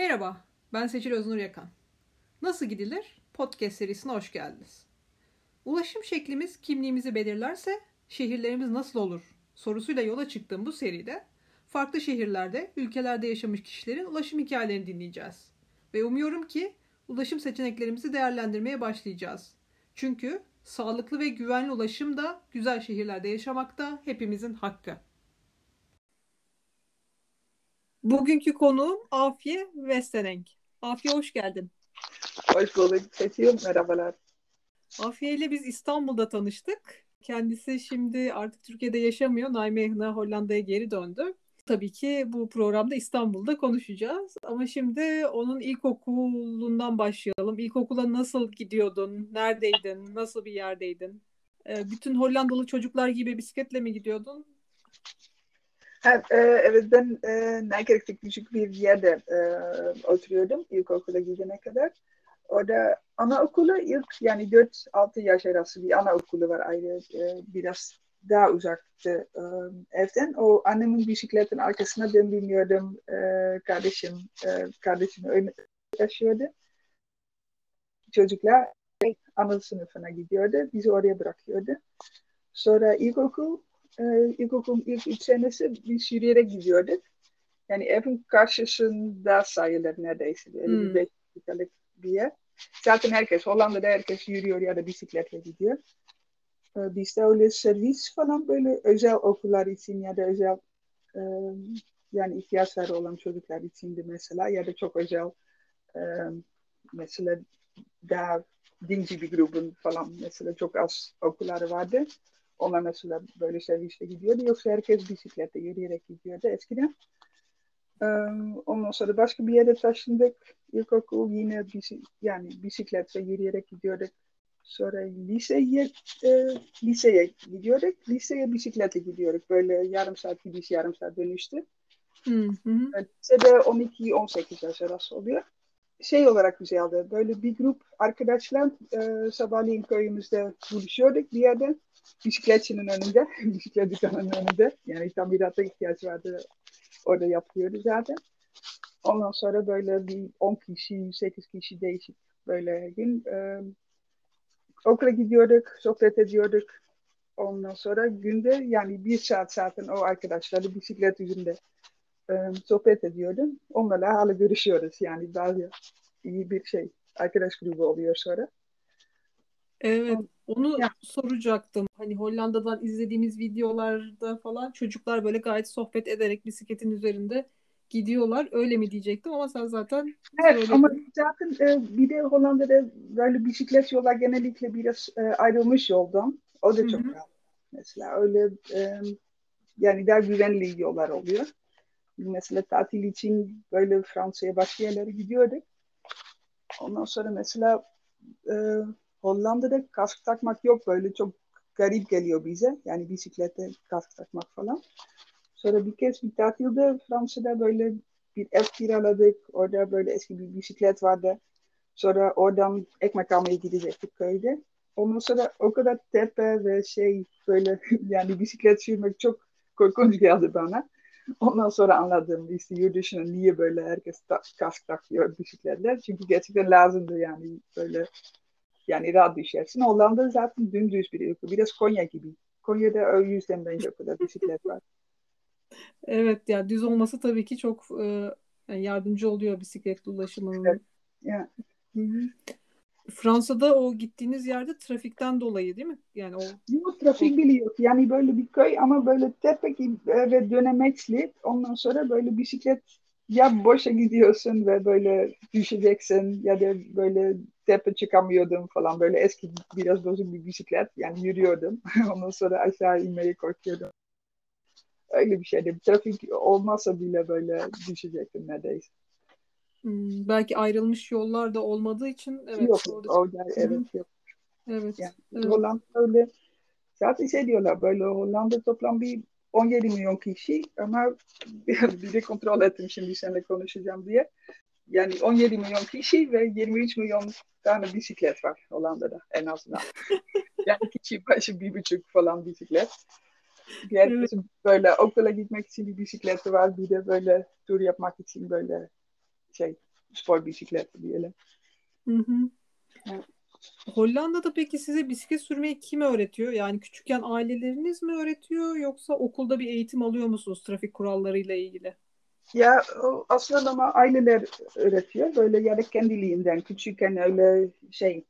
Merhaba, ben Seçil Öznur Yakan. Nasıl gidilir? Podcast serisine hoş geldiniz. Ulaşım şeklimiz kimliğimizi belirlerse şehirlerimiz nasıl olur sorusuyla yola çıktığım bu seride farklı şehirlerde, ülkelerde yaşamış kişilerin ulaşım hikayelerini dinleyeceğiz. Ve umuyorum ki ulaşım seçeneklerimizi değerlendirmeye başlayacağız. Çünkü sağlıklı ve güvenli ulaşım da güzel şehirlerde yaşamak da hepimizin hakkı. Bugünkü konuğum Afiye Westeneng. Afiye hoş geldin. Hoş bulduk Seçil. Merhabalar. Afiye ile biz İstanbul'da tanıştık. Kendisi şimdi artık Türkiye'de yaşamıyor. Nijmegen Hollanda'ya geri döndü. Tabii ki bu programda İstanbul'da konuşacağız. Ama şimdi onun ilkokulundan başlayalım. İlkokula nasıl gidiyordun? Neredeydin? Nasıl bir yerdeydin? Ee, bütün Hollandalı çocuklar gibi bisikletle mi gidiyordun? E, evet ben e, Nijkerk'te küçük bir yerde e, oturuyordum ilkokula gidene kadar. Orada anaokulu ilk yani 4-6 yaş arası bir anaokulu var ayrı e, biraz daha uzaktı e, evden. O annemin bisikletin arkasına ben biniyordum. E, kardeşim e, kardeşim öyle yaşıyordu. Çocuklar ana sınıfına gidiyordu. Bizi oraya bırakıyordu. Sonra ilkokul e, ilkokulun ilk üç senesi biz yürüyerek gidiyorduk. Yani evin karşısında sayılır neredeyse. Hmm. beş dakikalık bir yer. Zaten herkes, Hollanda'da herkes yürüyor ya da bisikletle gidiyor. E, bizde öyle servis falan böyle özel okullar için ya da özel e, yani ihtiyaçları olan çocuklar içindi mesela ya da çok özel e, mesela daha dinci bir grubun falan mesela çok az okulları vardı. Onlar mesela böyle servisle gidiyordu. Yoksa herkes bisikletle yürüyerek gidiyordu eskiden. Ee, ondan sonra başka bir yere taşındık. İlkokul yine bisik yani bisikletle yürüyerek gidiyorduk. Sonra liseye, e, liseye gidiyorduk. Liseye bisikletle gidiyorduk. Böyle yarım saat gidiş, yarım saat dönüştü. Hı hı. Lisede 12-18 yaş arası oluyor. Şey olarak güzeldi. Böyle bir grup arkadaşlar e, sabahleyin köyümüzde buluşuyorduk bir yerde bisikletçinin önünde, bisiklet dükkanının önünde. Yani tamirata ihtiyaç vardı. Orada yapıyordu zaten. Ondan sonra böyle bir 10 kişi, 8 kişi değişik böyle gün e, okula gidiyorduk, sohbet ediyorduk. Ondan sonra günde yani bir saat zaten o arkadaşlarla bisiklet yüzünde e, sohbet ediyordum. Onlarla hala görüşüyoruz. Yani bazı iyi bir şey arkadaş grubu oluyor sonra. Evet. Onu ya. soracaktım. Hani Hollanda'dan izlediğimiz videolarda falan çocuklar böyle gayet sohbet ederek bisikletin üzerinde gidiyorlar. Öyle mi diyecektim ama sen zaten Evet söyledin. ama zaten e, bir de Hollanda'da böyle bisiklet yollar genellikle biraz e, ayrılmış yoldan. O da çok rahat. Mesela öyle e, yani daha güvenli yollar oluyor. Mesela tatil için böyle Fransa'ya başka yerlere gidiyorduk. Ondan sonra mesela e, Hollanda'da kask takmak yok böyle çok garip geliyor bize. Yani bisiklete kask takmak falan. Sonra bir kez bir tatilde Fransa'da böyle bir ev kiraladık. Orada böyle eski bir bisiklet vardı. Sonra oradan ekmek almaya gidecektik köyde. Ondan sonra o kadar tepe ve şey böyle yani bisiklet sürmek çok korkunç geldi bana. Ondan sonra anladım işte yurt niye böyle herkes ta- kask takıyor bisikletler. Çünkü gerçekten lazımdı yani böyle yani rahat düşersin. Hollanda zaten dümdüz bir ülke. Biraz Konya gibi. Konya'da o yüzden bence o kadar bisiklet var. Evet ya yani düz olması tabii ki çok e, yardımcı oluyor bisikletli ulaşımının. Evet. Yeah. Fransa'da o gittiğiniz yerde trafikten dolayı değil mi? Yani o Yok trafik bile yok. Yani böyle bir köy ama böyle tepe gibi ve dönemeçli. Ondan sonra böyle bisiklet ya boşa gidiyorsun ve böyle düşeceksin ya da böyle tepe çıkamıyordum falan. Böyle eski biraz bozuk bir bisiklet yani yürüyordum. Ondan sonra aşağı inmeye korkuyordum. Öyle bir şeydi. Trafik olmasa bile böyle düşecektim neredeyse. Hmm, belki ayrılmış yollar da olmadığı için evet yok orada... orada evet yok. Evet, yani, evet. Hollanda öyle zaten şey diyorlar böyle Hollanda toplam bir 17 milyon kişi ama bir de kontrol ettim şimdi seninle konuşacağım diye. Yani 17 milyon kişi ve 23 milyon tane bisiklet var Hollanda'da en azından. yani kişi başı bir buçuk falan bisiklet. Herkesin evet. böyle okula gitmek için bir bisikleti var. Bir de böyle tur yapmak için böyle şey spor bisikleti diyelim. Hı hı. Hollanda'da peki size bisiklet sürmeyi kim öğretiyor? Yani küçükken aileleriniz mi öğretiyor yoksa okulda bir eğitim alıyor musunuz trafik kurallarıyla ilgili? Ya aslında ama aileler öğretiyor. Böyle ya da kendiliğinden küçükken öyle şey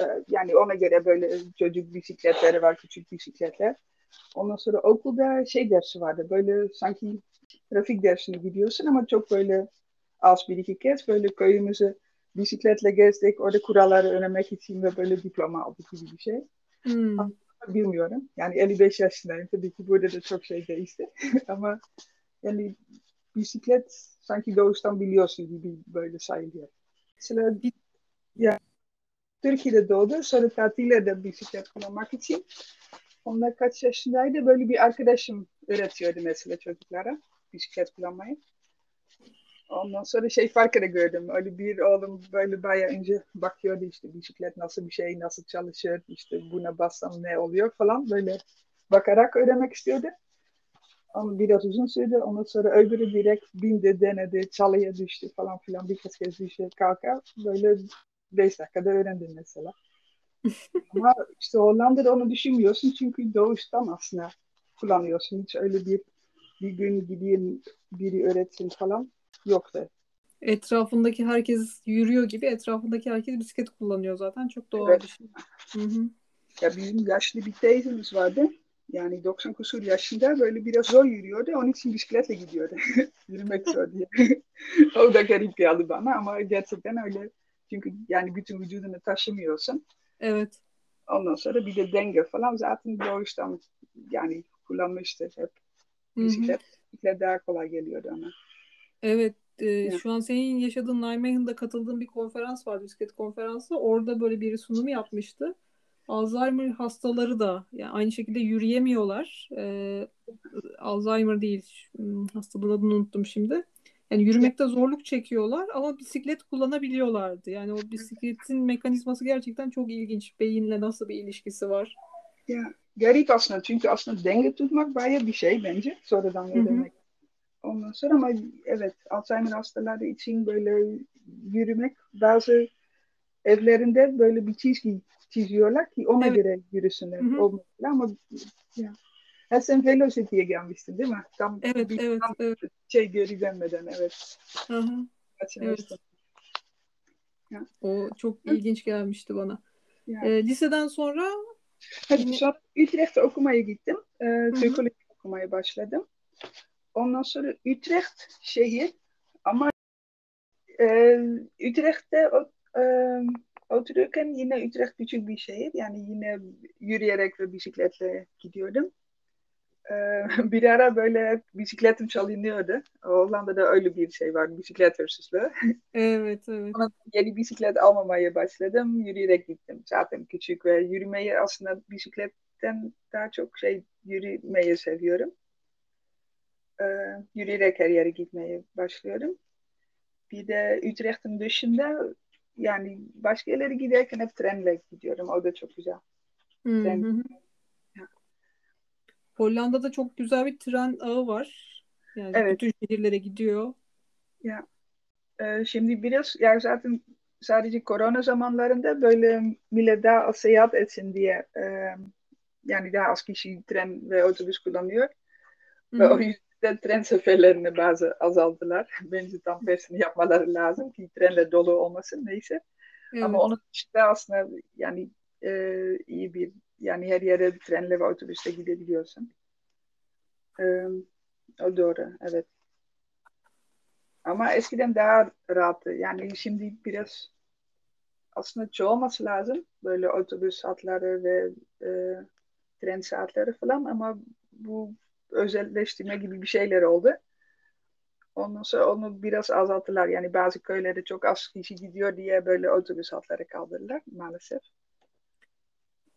e, yani ona göre böyle çocuk bisikletleri var, küçük bisikletler. Ondan sonra okulda şey dersi vardı. Böyle sanki trafik dersine gidiyorsun ama çok böyle az bir iki kez böyle köyümüzü bisikletle gezdik. Orada kuralları öğrenmek için ve böyle diploma aldık gibi bir şey. Hmm. Bilmiyorum. Yani 55 yaşındayım. Tabii ki burada da çok şey değişti. ama yani bisiklet sanki doğuştan biliyorsun gibi böyle sayılıyor. Mesela bir, ya, Türkiye'de doğdu. Sonra tatillerde bisiklet kullanmak için. Onlar kaç yaşındaydı? Böyle bir arkadaşım öğretiyordu mesela çocuklara bisiklet kullanmayı. Ondan sonra şey farkı da gördüm. Öyle bir oğlum böyle bayağı önce bakıyordu işte bisiklet nasıl bir şey, nasıl çalışır, işte buna bassam ne oluyor falan böyle bakarak öğrenmek istiyordu. Ama biraz uzun sürdü. Ondan sonra öbürü direkt bindi, denedi, çalıya düştü falan filan. Birkaç kez düştü, kalka. Böyle beş dakikada öğrendim mesela. Ama işte Hollanda'da onu düşünmüyorsun çünkü doğuştan aslında kullanıyorsun. Hiç öyle bir bir gün gideyim biri öğretsin falan yoktu. Etrafındaki herkes yürüyor gibi etrafındaki herkes bisiklet kullanıyor zaten. Çok doğal evet. bir şey. Hı hı. Ya bizim yaşlı bir teyzemiz vardı. Yani 90 kusur yaşında böyle biraz zor yürüyordu. Onun için bisikletle gidiyordu. Yürümek zor diye. o da garip geldi bana ama gerçekten öyle. Çünkü yani bütün vücudunu taşımıyorsun. Evet. Ondan sonra bir de denge falan zaten doğuştan yani kullanmıştı hep. Bisiklet, bisiklet daha kolay geliyordu ona. Evet. E, şu an senin yaşadığın Nijmegen'da katıldığın bir konferans var, bisiklet konferansı. Orada böyle bir sunum yapmıştı. Alzheimer hastaları da yani aynı şekilde yürüyemiyorlar. Ee, Alzheimer değil, hmm, hastalığın adını unuttum şimdi. Yani yürümekte zorluk çekiyorlar ama bisiklet kullanabiliyorlardı. Yani o bisikletin mekanizması gerçekten çok ilginç. Beyinle nasıl bir ilişkisi var. Ya garip aslında çünkü aslında denge tutmak bayağı bir şey bence. Sonradan öğrenmek. Ondan sonra ama evet Alzheimer hastaları için böyle yürümek bazı evlerinde böyle bir çizgi çiziyorlar ki ona evet. göre yürüsünler. O ama ya. Ha, sen Velocity'ye gelmiştin değil mi? Tam evet, bir, evet, tam evet. şey geri dönmeden evet. Hı hı. Evet. Ya. O çok Hı? ilginç gelmişti bana. E, liseden sonra Hadi sonra Utrecht'te okumaya gittim. E, Türkoloji okumaya başladım. Ondan sonra Utrecht şehir ama e, Utrecht'te e, otururken yine Utrecht küçük bir şehir. Yani yine yürüyerek ve bisikletle gidiyordum. Ee, bir ara böyle bisikletim çalınıyordu. Hollanda'da öyle bir şey var, bisiklet hırsızlığı. Evet, evet. Ona yeni bisiklet almamaya başladım. Yürüyerek gittim. Zaten küçük ve yürümeyi aslında bisikletten daha çok şey yürümeyi seviyorum. Ee, yürüyerek her yere gitmeye başlıyorum. Bir de Utrecht'in dışında yani başka yerlere giderken hep trenle gidiyorum. O da çok güzel. Tren. Hollanda'da çok güzel bir tren ağı var. Yani evet. bütün şehirlere gidiyor. Ya. Ee, şimdi biraz ya zaten sadece korona zamanlarında böyle millet daha az seyahat etsin diye e, yani daha az kişi tren ve otobüs kullanıyor. Hı-hı. Ve o yüzden tren seferlerini bazı azaldılar. Bence tam tersini yapmaları lazım ki trenle dolu olmasın neyse. Evet. Ama onun dışında aslında yani e, iyi bir yani her yere trenle ve otobüste gidebiliyorsun. Ee, o doğru, evet. Ama eskiden daha rahattı. Yani şimdi biraz aslında çoğalması lazım. Böyle otobüs hatları ve e, tren saatleri falan ama bu özelleştirme gibi bir şeyler oldu. Ondan sonra onu biraz azalttılar. Yani bazı köylerde çok az kişi gidiyor diye böyle otobüs hatları kaldırdılar maalesef.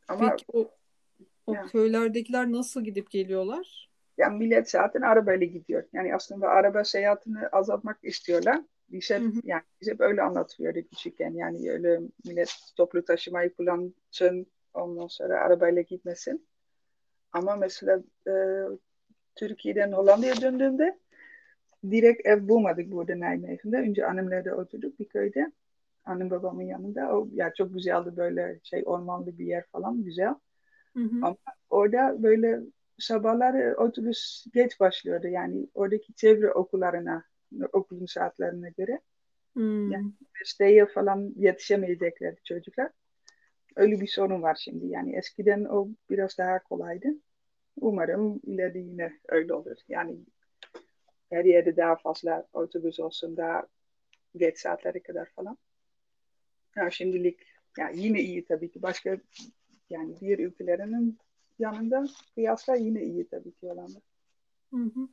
Ama Peki o o ya. köylerdekiler nasıl gidip geliyorlar? Yani millet zaten arabayla gidiyor. Yani aslında araba seyahatini azaltmak istiyorlar. Biz hep, hı hı. yani biz hep öyle anlatıyordu küçükken. Yani öyle millet toplu taşımayı kullansın, ondan sonra arabayla gitmesin. Ama mesela e, Türkiye'den Hollanda'ya döndüğümde direkt ev bulmadık burada Nijmegen'de. Önce annemlerde oturduk bir köyde. Annem babamın yanında. O, ya çok güzeldi böyle şey ormanlı bir yer falan güzel. Hı hı. Ama orada böyle sabahları otobüs geç başlıyordu. Yani oradaki çevre okullarına, okulun saatlerine göre. Hmm. Yani üniversiteye falan yetişemeyeceklerdi çocuklar. Öyle bir sorun var şimdi. Yani eskiden o biraz daha kolaydı. Umarım ileride yine öyle olur. Yani her yerde daha fazla otobüs olsun, daha geç saatlere kadar falan. Ya şimdilik yani yine iyi tabii ki. Başka yani diğer ülkelerinin yanında kıyasla yine iyi tabii ki olanlar. Hı hı.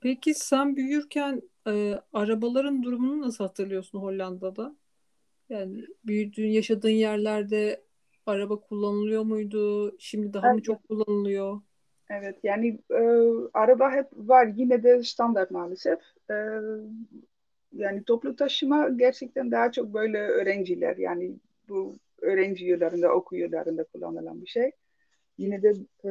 Peki sen büyürken e, arabaların durumunu nasıl hatırlıyorsun Hollanda'da? Yani büyüdüğün, yaşadığın yerlerde araba kullanılıyor muydu? Şimdi daha evet. mı çok kullanılıyor? Evet yani e, araba hep var yine de standart maalesef. E, yani toplu taşıma gerçekten daha çok böyle öğrenciler yani bu öğrenci yıllarında, okul yıllarında kullanılan bir şey. Yine de e,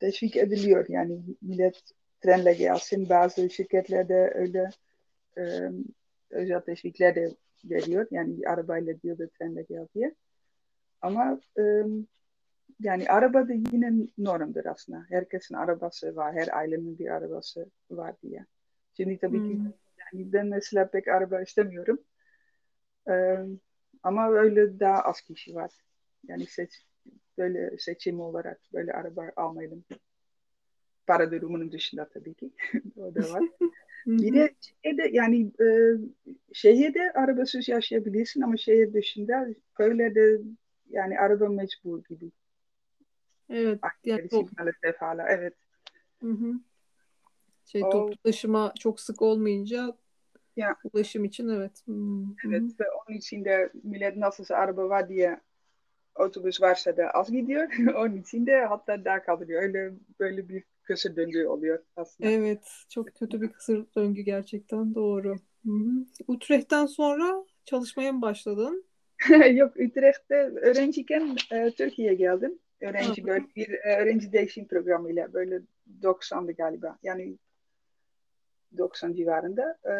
teşvik ediliyor yani millet trenle gelsin. Bazı şirketlerde öyle e, özel teşvikler de veriyor. Yani arabayla diyor da trenle gel diye. Ama e, yani araba da yine normdur aslında. Herkesin arabası var. Her ailenin bir arabası var diye. Şimdi tabii hmm. ki yani ben mesela pek araba istemiyorum. Ee, ama öyle daha az kişi var. Yani seç, böyle seçim olarak böyle araba almayalım. Para durumunun dışında tabii ki. o da var. bir de şeyde, yani e, şehirde arabasız yaşayabilirsin ama şehir dışında köylerde yani araba mecbur gibi. Evet. Yani top... maalesef hala evet. Hı hı. Şey o... toplu taşıma çok sık olmayınca ya. ulaşım için evet. -hı. Evet ve onun için de millet nasılsa araba var diye otobüs varsa da az gidiyor. onun için de hatta daha kalıyor. Öyle böyle bir kısır döngü oluyor aslında. Evet. Çok kötü bir kısır döngü gerçekten doğru. Hı -hı. Utrecht'ten sonra çalışmaya mı başladın? Yok Utrecht'te öğrenciyken e, Türkiye'ye geldim. Öğrenci böyle bir e, öğrenci değişim programıyla böyle 90'dı galiba. Yani 90 civarında. E,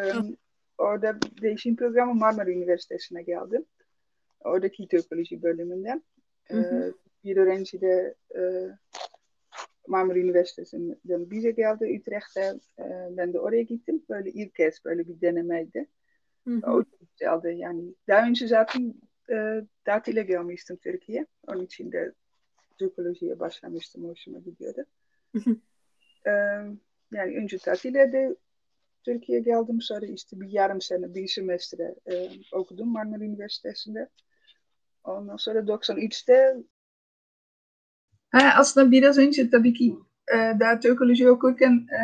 orada değişim programı Marmara Üniversitesi'ne geldim. Oradaki Türkoloji bölümünden. E, bir öğrenci de e, Marmara Üniversitesi'nden bize geldi Utrecht'te. E, ben de oraya gittim. Böyle ilk kez böyle bir denemeydi. Hı hı. O güzeldi. Yani daha önce zaten e, tatile gelmiştim Türkiye. Onun için de Türkolojiye başlamıştım. Hoşuma gidiyordu. ee, yani önce tatile de Türkiye geldim. Sonra işte bir yarım sene, bir semestre e, okudum Marmara Üniversitesi'nde. Ondan sonra 93'te ha, aslında biraz önce tabii ki e, daha Türkoloji okurken e,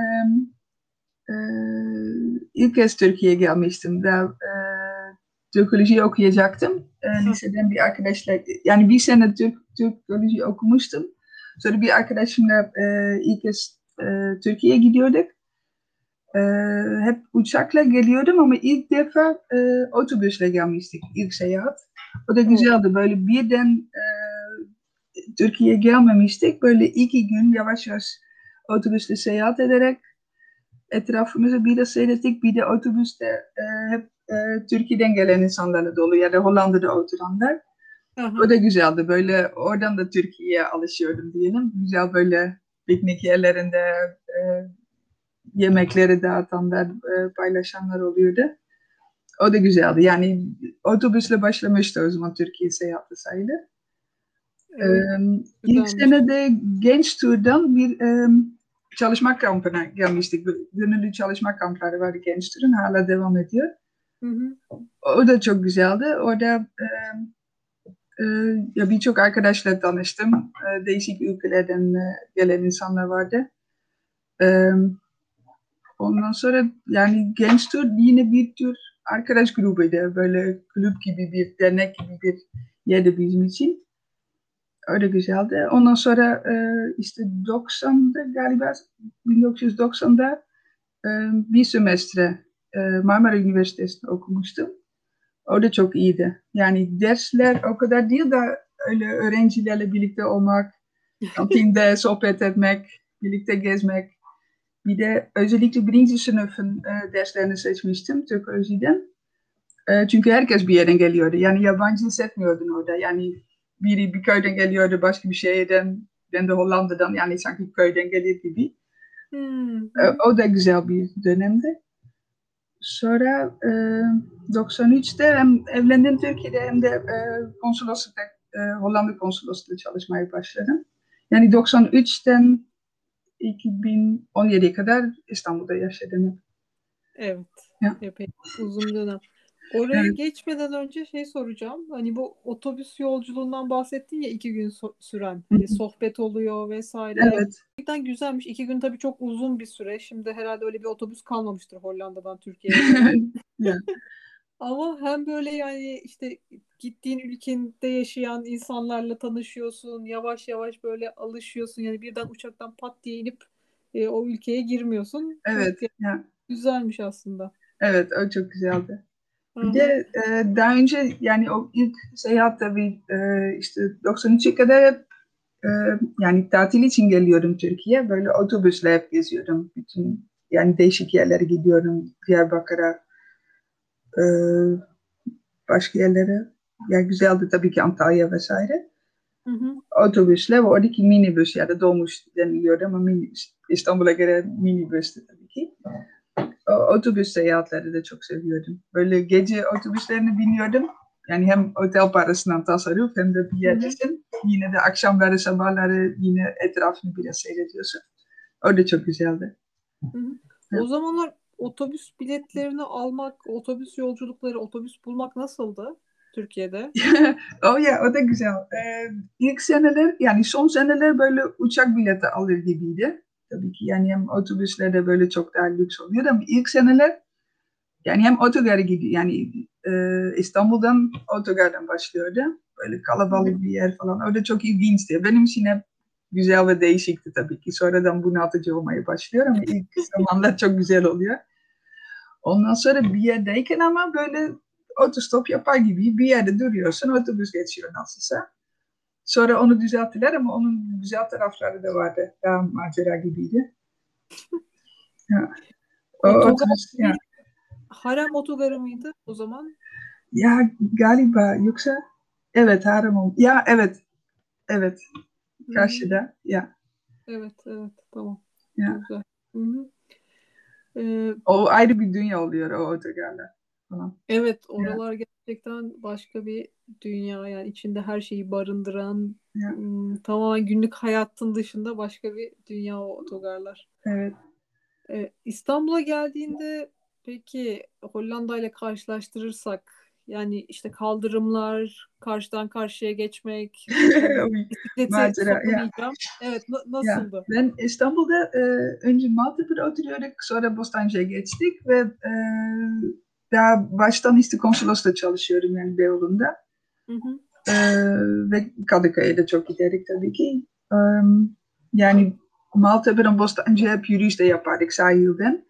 e, ilk kez Türkiye'ye gelmiştim. Daha e, Türkoloji okuyacaktım. E, liseden bir arkadaşla, yani bir sene Türk, Türkoloji okumuştum. Sonra bir arkadaşımla e, ilk kez e, Türkiye'ye gidiyorduk. E, hep uçakla geliyordum ama ilk defa e, otobüsle gelmiştik ilk seyahat. O da güzeldi. Böyle birden e, Türkiye'ye gelmemiştik. Böyle iki gün yavaş yavaş otobüsle seyahat ederek etrafımızı bir de seyrettik. Bir de otobüste e, hep e, Türkiye'den gelen insanlarla dolu ya da Hollanda'da oturanlar. Aha. O da güzeldi. Böyle oradan da Türkiye'ye alışıyordum diyelim. Güzel böyle piknik yerlerinde e, yemekleri dağıtanlar, e, paylaşanlar oluyordu. O da güzeldi. Yani otobüsle başlamıştı o zaman Türkiye seyahati sayılır. Evet, ee, ilk sene de genç turdan bir e, çalışma kampına gelmiştik. Gönüllü çalışma kampları vardı genç turun. Hala devam ediyor. Hı hı. O da çok güzeldi. Orada e, e, ya birçok arkadaşla tanıştım. E, değişik ülkelerden e, gelen insanlar vardı. E, ondan sonra yani genç tur yine bir tür arkadaş grubuydu. Böyle kulüp gibi bir, dernek gibi bir yerde bizim için. Öyle güzeldi. Ondan sonra e, işte 90'da galiba 1990'da e, bir semestre e, Marmara Üniversitesi'nde okumuştum. O da çok iyiydi. Yani dersler o kadar değil de öyle öğrencilerle birlikte olmak, kantinde sohbet etmek, birlikte gezmek. bir de özellikle birinci sınıfın e, derslerini seçmiştim Türkolojiden. E, çünkü herkes bir yerden geliyordu. Yani yabancı hissetmiyordun orada. Yani biri bir köyden geliyordu, başka bir şehirden, ben de Hollanda'dan. Yani sanki köyden gelir gibi. Hmm. E, o da güzel bir dönemdi. Sonra e, 93'te hem evlendim Türkiye'de hem de e, konsoloslukta, e, Hollanda konsolosluğunda çalışmaya başladım. Yani 93'ten 2017'ye kadar İstanbul'da yaşadım. Evet. Ya. Epey uzun dönem. Oraya Evet. geçmeden önce şey soracağım. Hani bu otobüs yolculuğundan bahsettin ya iki gün so- süren. Hani sohbet oluyor vesaire. Evet. Gerçekten güzelmiş. İki gün tabii çok uzun bir süre. Şimdi herhalde öyle bir otobüs kalmamıştır Hollanda'dan Türkiye'ye. Ama hem böyle yani işte gittiğin ülkende yaşayan insanlarla tanışıyorsun. Yavaş yavaş böyle alışıyorsun. Yani birden uçaktan pat diye inip e, o ülkeye girmiyorsun. Evet. Çok Ya. güzelmiş aslında. Evet, o çok güzeldi. Hı Bir hı. de e, daha önce yani o ilk seyahat tabii e, işte 93'e kadar hep e, yani tatil için geliyorum Türkiye. Böyle otobüsle hep geziyorum. Bütün yani değişik yerlere gidiyorum. Diyarbakır'a, e, başka yerlere. Ya güzeldi tabii ki Antalya vesaire. Hı hı. Otobüsle ve oradaki minibüs ya da dolmuş deniliyor ama minibüs. İstanbul'a göre minibüstü tabii ki. O, otobüs seyahatleri de çok seviyordum. Böyle gece otobüslerini biniyordum. Yani hem otel parasından tasarruf hem de bir yerdesin. Yine de akşamları sabahları yine etrafını biraz seyrediyorsun. O da çok güzeldi. Hı hı. O zamanlar otobüs biletlerini almak, otobüs yolculukları, otobüs bulmak nasıldı Türkiye'de? o ya o da güzel. Ee, ilk seneler yani son seneler böyle uçak bileti alır gibiydi. Tabii ki yani hem otobüslerde böyle çok daha lüks oluyor ama ilk seneler yani hem otogara gidiyor yani e, İstanbul'dan otogardan başlıyordu. Böyle kalabalık bir yer falan. Da çok ilginçti. Benim için hep güzel ve değişikti tabii ki. Sonradan bunaltıcı olmaya başlıyor ama ilk zamanlar çok güzel oluyor. Ondan sonra bir yerdeyken ama böyle otostop yapar gibi bir yerde duruyorsun, otobüs geçiyor nasılsa. Sonra onu düzelttiler ama onun güzel tarafları da vardı. Daha macera gibiydi. Ya. O Otogar ya. Harem otogarı mıydı o zaman? ya galiba yoksa evet Harem ol- Ya evet. Evet. Karşıda. Ya. Evet, evet, tamam. Ya. Güzel. Ee, O ayrı bir dünya oluyor o otogarlar falan. evet, oralar gerçekten başka bir dünya. Yani içinde her şeyi barındıran, Ya. hmm, tamamen günlük hayatın dışında başka bir dünya o otogarlar. Evet. Ee, İstanbul'a geldiğinde peki Hollanda ile karşılaştırırsak yani işte kaldırımlar, karşıdan karşıya geçmek, Macera, ya. Evet, na- Ya, nasıldı? ben İstanbul'da e, önce Maltepe'de oturuyorduk, sonra Bostancı'ya geçtik ve e, daha baştan işte konsolosla çalışıyorum yani Beyoğlu'nda. Hı hı. E, ve Kadıköy'e de çok giderdik tabii ki. E, yani Maltepe'den Bostancı'ya hep yürüyüş de yapardık sahilden.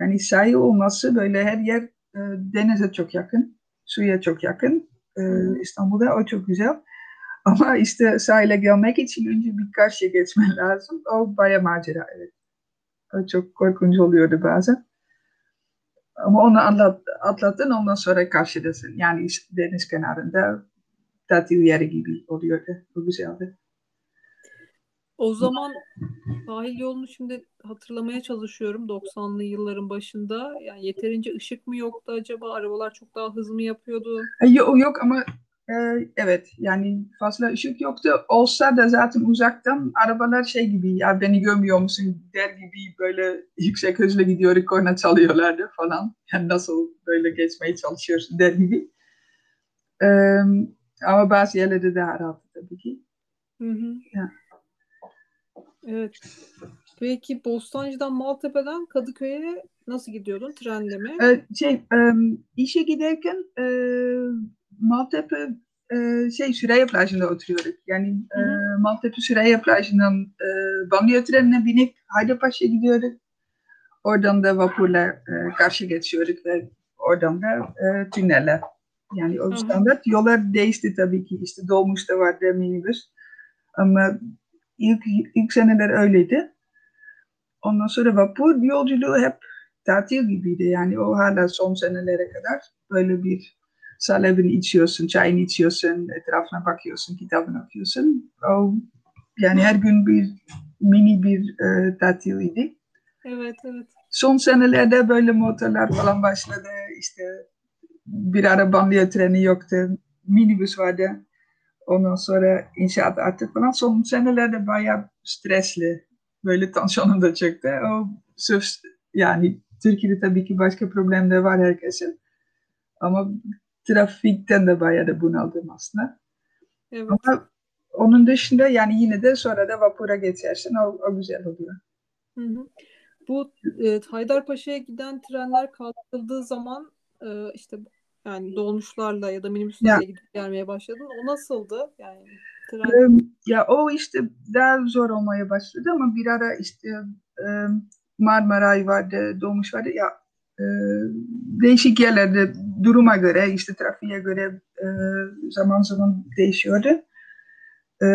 Yani sahil olması böyle her yer e, denize çok yakın, suya çok yakın. E, Hı. İstanbul'da o çok güzel. Ama işte sahile gelmek için önce bir karşıya geçmen lazım. O baya macera evet. O çok korkunç oluyordu bazen. Ama onu atlat, atlattın ondan sonra karşıdasın. Yani deniz kenarında tatil yeri gibi oluyordu. O güzeldi. O zaman sahil yolunu şimdi hatırlamaya çalışıyorum 90'lı yılların başında. Yani yeterince ışık mı yoktu acaba? Arabalar çok daha hızlı mı yapıyordu? Yok, yok ama e, evet yani fazla ışık yoktu. Olsa da zaten uzaktan arabalar şey gibi ya beni görmüyor musun der gibi böyle yüksek hızla gidiyor korna çalıyorlardı falan. Yani nasıl böyle geçmeye çalışıyorsun der gibi. E, ama bazı yerlerde daha rahat tabii ki. Hı hı. Ya. Evet. Peki Bostancı'dan Maltepe'den Kadıköy'e nasıl gidiyordun? Trenle mi? E, şey e, işe giderken e, Maltepe e, şey Süreyya plajında oturuyorduk. Yani e, Hı. Maltepe Süreyya plajından e, banliyö trenine binip Haydarpaşa'ya gidiyorduk. Oradan da vapurla e, karşı geçiyorduk ve oradan da e, tünelle. Yani o Hı hı. standart yollar değişti tabii ki. İşte dolmuş da vardı minibüs. Ama ilk, ilk seneler öyleydi. ondan sonra vapur yolculuğu hep tatil gibiydi. Yani o hala son senelere kadar böyle bir salebini içiyorsun, çayını içiyorsun, etrafına bakıyorsun, kitabını okuyorsun. O, yani her gün bir mini bir e, tatiliydi. Evet, evet. Son senelerde böyle motorlar falan başladı. İşte bir ara banliyö treni yoktu. Minibüs vardı. Ondan sonra inşaat artık falan. Son senelerde bayağı stresli. Böyle tansiyonum da çıktı. O sırf yani Türkiye'de tabii ki başka problemler var herkesin. Ama trafikten de bayağı da bunaldım aslında. Evet. Ama onun dışında yani yine de sonra da vapura geçersin. O, o güzel oluyor. Hı hı. Bu e, Haydarpaşa'ya giden trenler kaldırıldığı zaman e, işte yani dolmuşlarla ya da minibüslerle gidip gelmeye başladın. O nasıldı? Yani tren... Ya o işte daha zor olmaya başladı ama bir ara işte Marmaray vardı, Dolmuş vardı. Ya e, değişik yerlerde duruma göre işte trafiğe göre e, zaman zaman değişiyordu. E,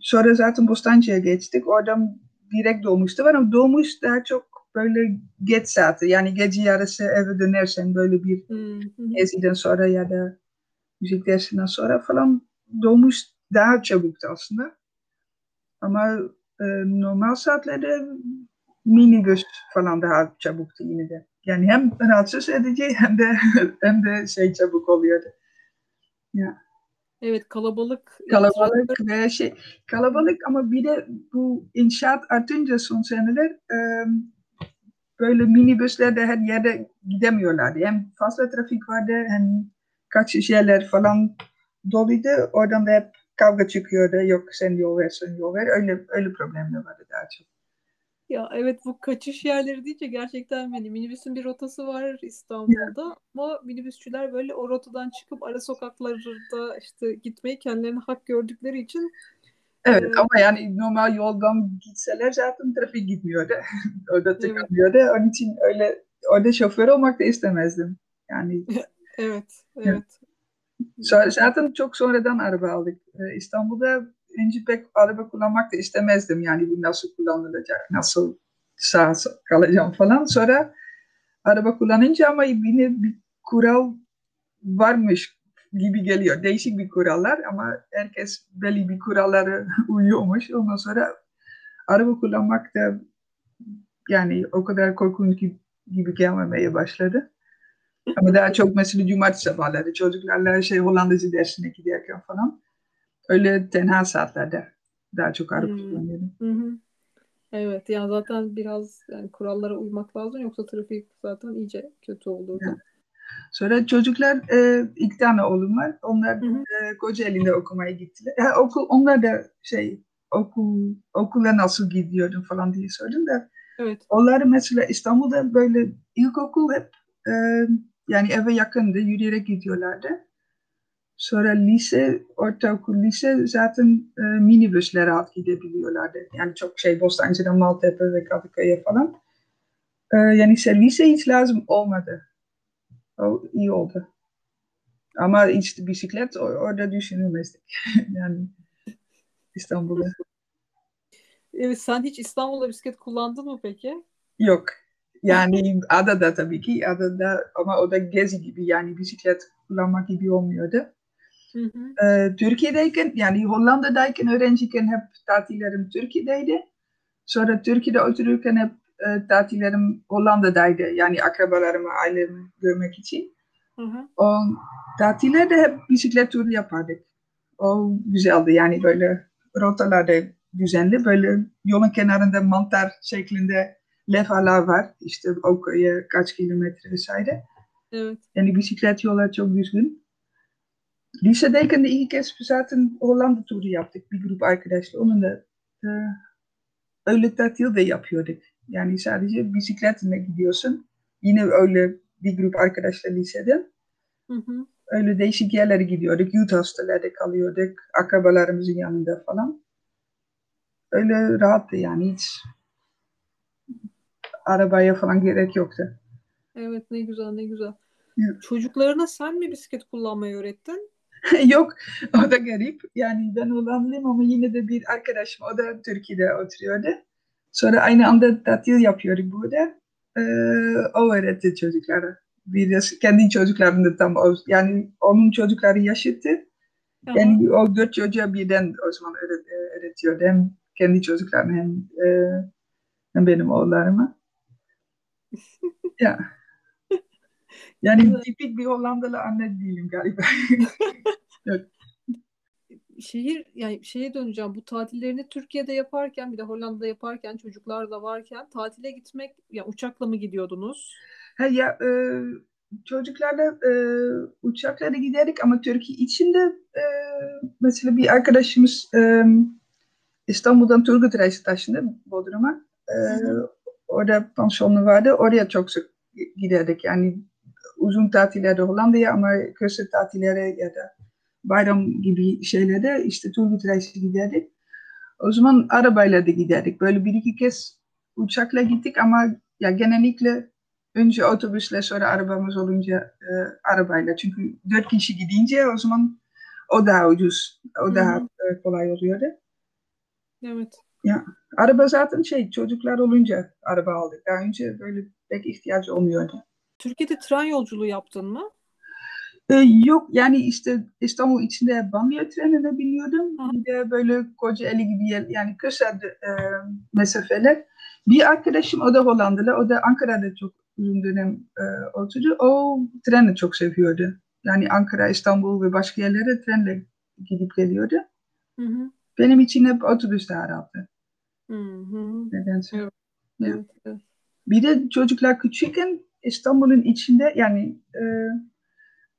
sonra zaten Bostancı'ya geçtik. Oradan direkt dolmuştu var ama dolmuş daha çok böyle geç saati yani gece yarısı eve dönersen böyle bir geziden sonra ya da müzik dersinden sonra falan dolmuş daha çabuktu aslında. Ama e, normal saatlerde minibüs falan daha çabuktu yine de. Yani hem rahatsız edici hem de hem de şey çabuk oluyordu. Ya. Evet kalabalık. Kalabalık ve şey kalabalık ama bir de bu inşaat artınca son seneler e, böyle minibüsler her yerde gidemiyorlardı. Hem fazla trafik vardı hem kaçış yerler falan doluydu. Oradan da hep kavga çıkıyordu. Yok sen yol ver, sen yol ver. Öyle, öyle problemler vardı daha çok. Ya evet bu kaçış yerleri deyince gerçekten hani minibüsün bir rotası var İstanbul'da ama minibüsçüler böyle o rotadan çıkıp ara sokaklarda işte gitmeyi kendilerine hak gördükleri için Evet ee, ama yani normal yoldan gitseler zaten trafik gitmiyordu. orada tıkanıyordu. Evet. Onun için öyle orada şoför olmak da istemezdim. Yani evet, evet. Zaten çok sonradan araba aldık. İstanbul'da önce pek araba kullanmak da istemezdim. Yani bu nasıl kullanılacak, nasıl sağ kalacağım falan. Sonra araba kullanınca ama yine bir kural varmış gibi geliyor. Değişik bir kurallar ama herkes belli bir kurallara uyuyormuş. Ondan sonra araba kullanmak da yani o kadar korkunç gibi, gibi gelmemeye başladı. Ama daha çok mesela cumartesi sabahları çocuklarla şey Hollandacı dersine giderken falan öyle tenha saatlerde daha çok araba hmm. kullanıyorum. Evet yani zaten biraz yani kurallara uymak lazım yoksa trafik zaten iyice kötü olur. Sonra çocuklar e, iki tane oğlum var. Onlar hı hı. E, Kocaeli'nde okumaya gittiler. Ha, okul, onlar da şey okul okula nasıl gidiyordun falan diye sordum da. Evet. Onlar mesela İstanbul'da böyle ilkokul hep e, yani eve yakındı. Yürüyerek gidiyorlardı. Sonra lise, ortaokul, lise zaten e, minibüsle rahat gidebiliyorlardı. Yani çok şey Bostancı'dan Maltepe ve Kadıköy'e falan. E, yani ise lise hiç lazım olmadı. O iyi oldu. Ama işte bisiklet orada düşünülmezdik. yani İstanbul'da. Evet, sen hiç İstanbul'da bisiklet kullandın mı peki? Yok. Yani adada tabii ki. Adada ama o da gezi gibi yani bisiklet kullanmak gibi olmuyordu. Hı hı. Ee, Türkiye'deyken yani Hollanda'dayken öğrenciyken hep tatillerim Türkiye'deydi. Sonra Türkiye'de otururken hep e, tatillerim Hollanda'daydı. Yani akrabalarımı, ailemi görmek için. Hı hı. O tatillerde hep bisiklet turu yapardık. O güzeldi yani böyle rotalarda düzenli. Böyle yolun kenarında mantar şeklinde levhalar var. İşte o köye kaç kilometre vesaire. Evet. Yani bisiklet yollar çok düzgün. Lisedeyken de iki kez zaten Hollanda turu yaptık. Bir grup arkadaşlar. Onun da e, öyle tatil de yapıyorduk. Yani sadece bisikletle gidiyorsun. Yine öyle bir grup arkadaşlar liseden. Hı hı. Öyle değişik yerlere gidiyorduk. Youth hostelerde kalıyorduk. Akrabalarımızın yanında falan. Öyle rahattı yani hiç arabaya falan gerek yoktu. Evet ne güzel ne güzel. Evet. Çocuklarına sen mi bisiklet kullanmayı öğrettin? Yok o da garip. Yani ben Hollandalıyım ama yine de bir arkadaşım o da Türkiye'de oturuyordu. Sonra aynı anda tatil yapıyorduk burada. Ee, o öğretti çocuklara. Bir kendi çocuklarını tam yani onun çocukları yaşıttı. Aha. Yani o dört çocuğa birden o zaman öğret, öğretiyordu. Hem kendi çocuklarını hem, e, hem benim oğullarıma. ya. Yani tipik bir Hollandalı anne değilim galiba. Yok. Şehir yani şeye döneceğim. Bu tatillerini Türkiye'de yaparken bir de Hollanda'da yaparken çocuklar da varken tatile gitmek ya uçakla mı gidiyordunuz? Ha, ya e, çocuklarla e, uçakla da giderdik ama Türkiye içinde e, mesela bir arkadaşımız e, İstanbul'dan Turgut Reis'e taşındı Bodrum'a. E, orada pansiyonu vardı. Oraya çok sık giderdik. Yani uzun tatillerde Hollanda'ya ama kısa tatillere ya da bayram gibi şeylerde işte Turgut Reis'e giderdik. O zaman arabayla da giderdik. Böyle bir iki kez uçakla gittik ama ya genellikle önce otobüsle sonra arabamız olunca e, arabayla. Çünkü dört kişi gidince o zaman o daha ucuz. O daha e, kolay oluyordu. Evet. Ya araba zaten şey çocuklar olunca araba aldık. Daha önce böyle pek ihtiyaç olmuyordu. Türkiye'de tren yolculuğu yaptın mı? Ee, yok yani işte İstanbul içinde banliyö trenine biniyordum. Hı. Bir de böyle Kocaeli gibi yer, yani kısa e, mesafeler. Bir arkadaşım o da Hollandalı. O da Ankara'da çok uzun dönem e, oturdu. O treni çok seviyordu. Yani Ankara, İstanbul ve başka yerlere trenle gidip geliyordu. Hı hı. Benim için hep otobüs. Hı hı. Nedense. Evet, evet. Bir de çocuklar küçükken İstanbul'un içinde yani e,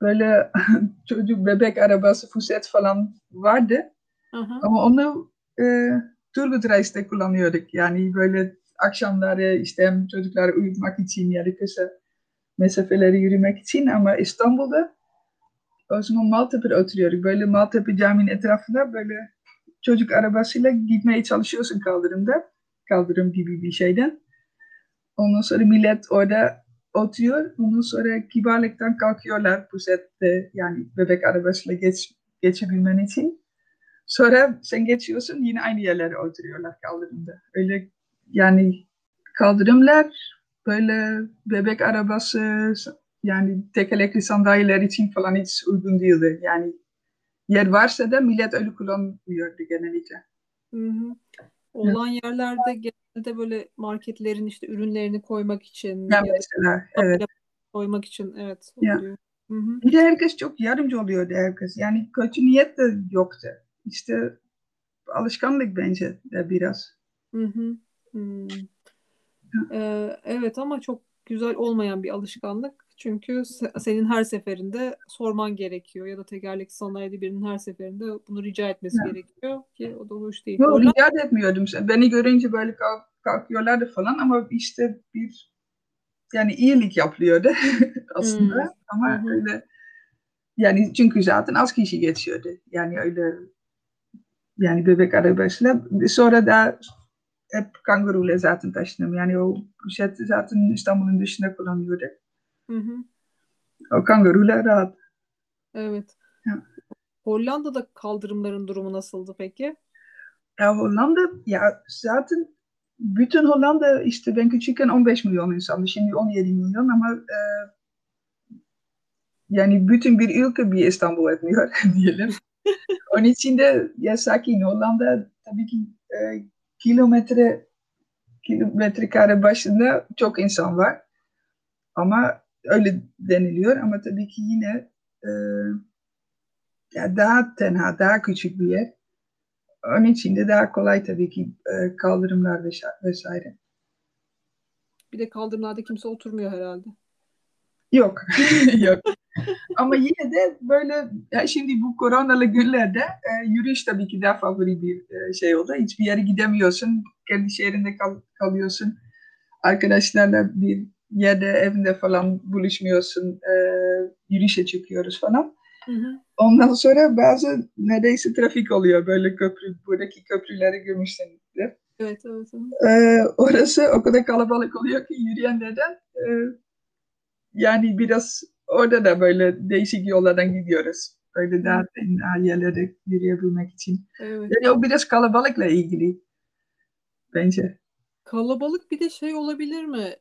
böyle çocuk bebek arabası, fuset falan vardı. Aha. Ama onu e, Turgut Reis'te kullanıyorduk. Yani böyle akşamları işte hem çocukları uyutmak için ya da kısa mesafeleri yürümek için ama İstanbul'da o zaman Maltepe'de oturuyorduk. Böyle Maltepe caminin etrafında böyle çocuk arabasıyla gitmeye çalışıyorsun kaldırımda. Kaldırım gibi bir şeyden. Ondan sonra millet orada oturuyor. Ondan sonra kibarlıktan kalkıyorlar bu sette yani bebek arabasıyla geç, geçebilmen için. Sonra sen geçiyorsun yine aynı yerlere oturuyorlar kaldırımda. Öyle yani kaldırımlar böyle bebek arabası yani tekerlekli sandalyeler için falan hiç uygun değildi. Yani yer varsa da millet öyle kullanmıyordu genellikle. Hı hı. Olan yerlerde genelde böyle marketlerin işte ürünlerini koymak için Ya ya da mesela evet. koymak için evet Ya. oluyor. Hı hı. Bir de herkes çok yardımcı oluyordu herkes. Yani kötü niyet de yoktu. İşte alışkanlık bence de biraz. Hı hı. Hmm. Ee, evet ama çok güzel olmayan bir alışkanlık. Çünkü se- senin her seferinde sorman gerekiyor ya da tekerlekli sandalyede birinin her seferinde bunu rica etmesi Ya. gerekiyor ki o da hoş değil. Yok Hollanda- rica etmiyordum. Beni görünce böyle kalk, kalkıyorlardı falan ama işte bir yani iyilik yapılıyordu aslında. Hmm. Ama hı. öyle yani çünkü zaten az kişi geçiyordu. Yani öyle yani bebek arabasıyla. Sonra da hep kanguruyla zaten taşındım. Yani o poşet zaten İstanbul'un dışında kullanıyordu. Hı hı. O kanguruyla rahat. Evet. Ya. Hollanda'da kaldırımların durumu nasıldı peki? Ya Hollanda ya zaten bütün Hollanda işte ben küçükken 15 milyon insandı. Şimdi 17 milyon ama e, yani bütün bir ülke bir İstanbul etmiyor diyelim. Onun için de ya sakin Hollanda tabii ki e, kilometre kilometre kare başında çok insan var. Ama öyle deniliyor ama tabii ki yine e, ya daha tenha, daha küçük bir yer. Onun için de daha kolay tabii ki e, kaldırımlar vesaire- vesaire. Bir de kaldırımlarda kimse oturmuyor herhalde. Yok, yok. Ama yine de böyle ya şimdi bu koronalı günlerde e, yürüyüş tabii ki daha favori bir e, şey oldu. Hiçbir yere gidemiyorsun. Kendi şehrinde kal- kalıyorsun. Arkadaşlarla bir yerde evinde falan buluşmuyorsun. E, yürüyüşe çıkıyoruz falan. Hı hı. Ondan sonra bazı neredeyse trafik oluyor. Böyle köprü, buradaki köprüleri görmüşsünüzdür. Evet, evet. evet. Ee, orası o kadar kalabalık oluyor ki yürüyenlerden e, yani biraz orada da böyle değişik yollardan gidiyoruz. Böyle daha tenha yerlere yürüyebilmek için. Evet. Yani o biraz kalabalıkla ilgili bence. Kalabalık bir de şey olabilir mi?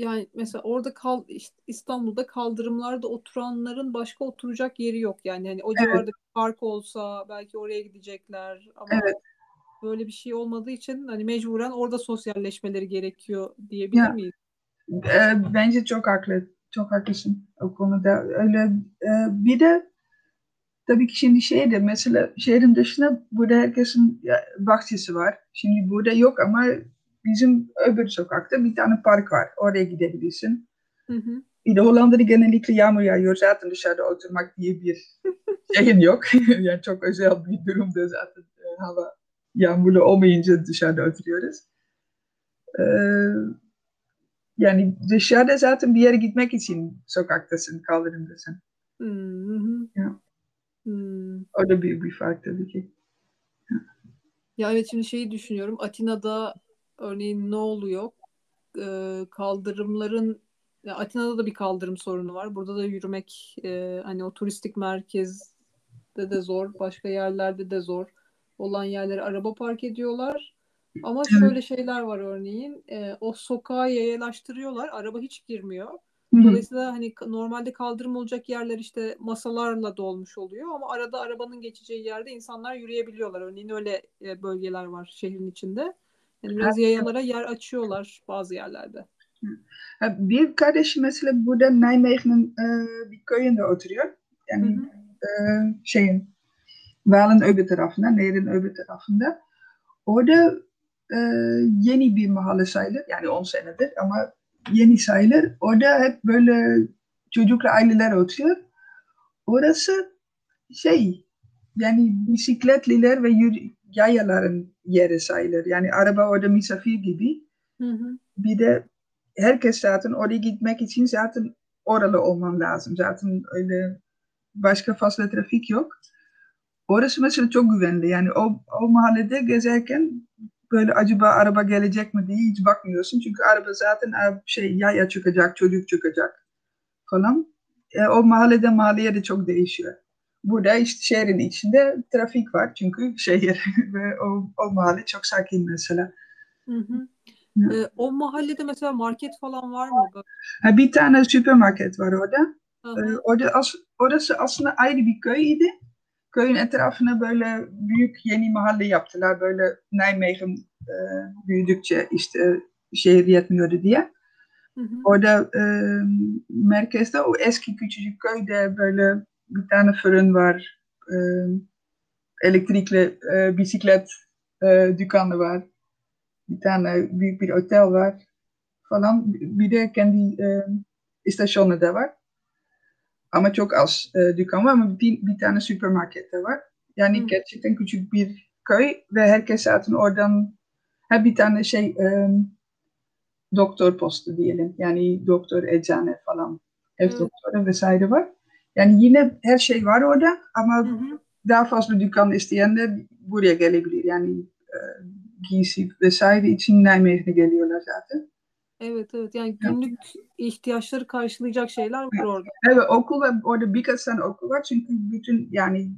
Yani mesela orada kal işte İstanbul'da kaldırımlarda oturanların başka oturacak yeri yok. Yani hani o Evet. civarda bir park olsa belki oraya gidecekler ama Evet. böyle bir şey olmadığı için hani mecburen orada sosyalleşmeleri gerekiyor diyebilir Ya. miyiz? Ee, bence çok haklı. Çok haklısın o konuda. Öyle e, bir de tabii ki şimdi şeyde mesela şehrin dışında burada herkesin bahçesi var. Şimdi burada yok ama bizim öbür sokakta bir tane park var. Oraya gidebilirsin. Hı hı. Bir de Hollanda'da genellikle yağmur yağıyor. Zaten dışarıda oturmak diye bir şeyin yok. yani çok özel bir durumda zaten e, hava yağmurlu olmayınca dışarıda oturuyoruz. Ee, yani dışarıda zaten bir yere gitmek için sokaktasın, kaldırımdasın. Hı hı. Ya. Hmm. O da büyük bir fark tabii ki. Ya evet şimdi şeyi düşünüyorum. Atina'da örneğin ne oluyor? Ee, kaldırımların Atina'da da bir kaldırım sorunu var. Burada da yürümek e, hani o turistik merkezde de zor, başka yerlerde de zor olan yerlere araba park ediyorlar. Ama şöyle şeyler var örneğin. e, o sokağa yayalaştırıyorlar. Araba hiç girmiyor. Dolayısıyla hani normalde kaldırım olacak yerler işte masalarla dolmuş oluyor ama arada arabanın geçeceği yerde insanlar yürüyebiliyorlar. Örneğin öyle e, bölgeler var şehrin içinde. Yani biraz yayalara yer açıyorlar bazı yerlerde. Bir kardeşim mesela burada Nijmegen'in e, bir köyünde oturuyor. Hı Yani hı. e, şeyin Waal'in öbür tarafında, Nehir'in öbür tarafında. Orada e, yeni bir mahalle sayılır. Yani 10 senedir ama yeni sayılır. Orada hep böyle çocuklu aileler oturuyor. Orası şey yani bisikletliler ve yürü- yayaların yeri sayılır. Yani araba orada misafir gibi. Hı hı. Bir de herkes zaten oraya gitmek için zaten oralı olman lazım. Zaten öyle başka fazla trafik yok. Orası mesela çok güvenli. Yani o, o mahallede gezerken böyle acaba araba gelecek mi diye hiç bakmıyorsun. Çünkü araba zaten şey yaya çıkacak, çocuk çıkacak falan. E, o mahallede mahalleye de çok değişiyor. Burada işte şehrin içinde trafik var çünkü şehir ve o, o mahalle çok sakin mesela. Hı hı. Ya. E, o mahallede mesela market falan var mı? Ha, bir tane süpermarket var orada. Hı Ee, hı. orada as- orası aslında ayrı bir köydü. Köyün etrafına böyle büyük yeni mahalle yaptılar. Böyle Nijmegen e, büyüdükçe işte şehir yetmiyordu diye. Hı hı. Orada e, merkezde o eski küçücük köyde böyle bir tane fırın var. E, elektrikli e, bisiklet e, dükkanı var. Bir tane büyük bir otel var falan. Bir de kendi e, istasyonu da var. Ama çok az e, dükkan var ama bir, bir tane süpermarket de var. Yani Hı. gerçekten küçük bir köy ve herkes zaten oradan ha, bir tane şey e, doktor postu diyelim. Yani doktor eczane falan ev Evet. doktoru vesaire var. Yani yine her şey var orada ama Hı hı. daha fazla dükkan isteyenler buraya gelebilir. Yani e, giysi vesaire için Nijmegen'e geliyorlar zaten. Evet evet yani Ya. günlük ihtiyaçları karşılayacak şeyler var orada. Evet okul. Orada birkaç tane okul var. Çünkü bütün yani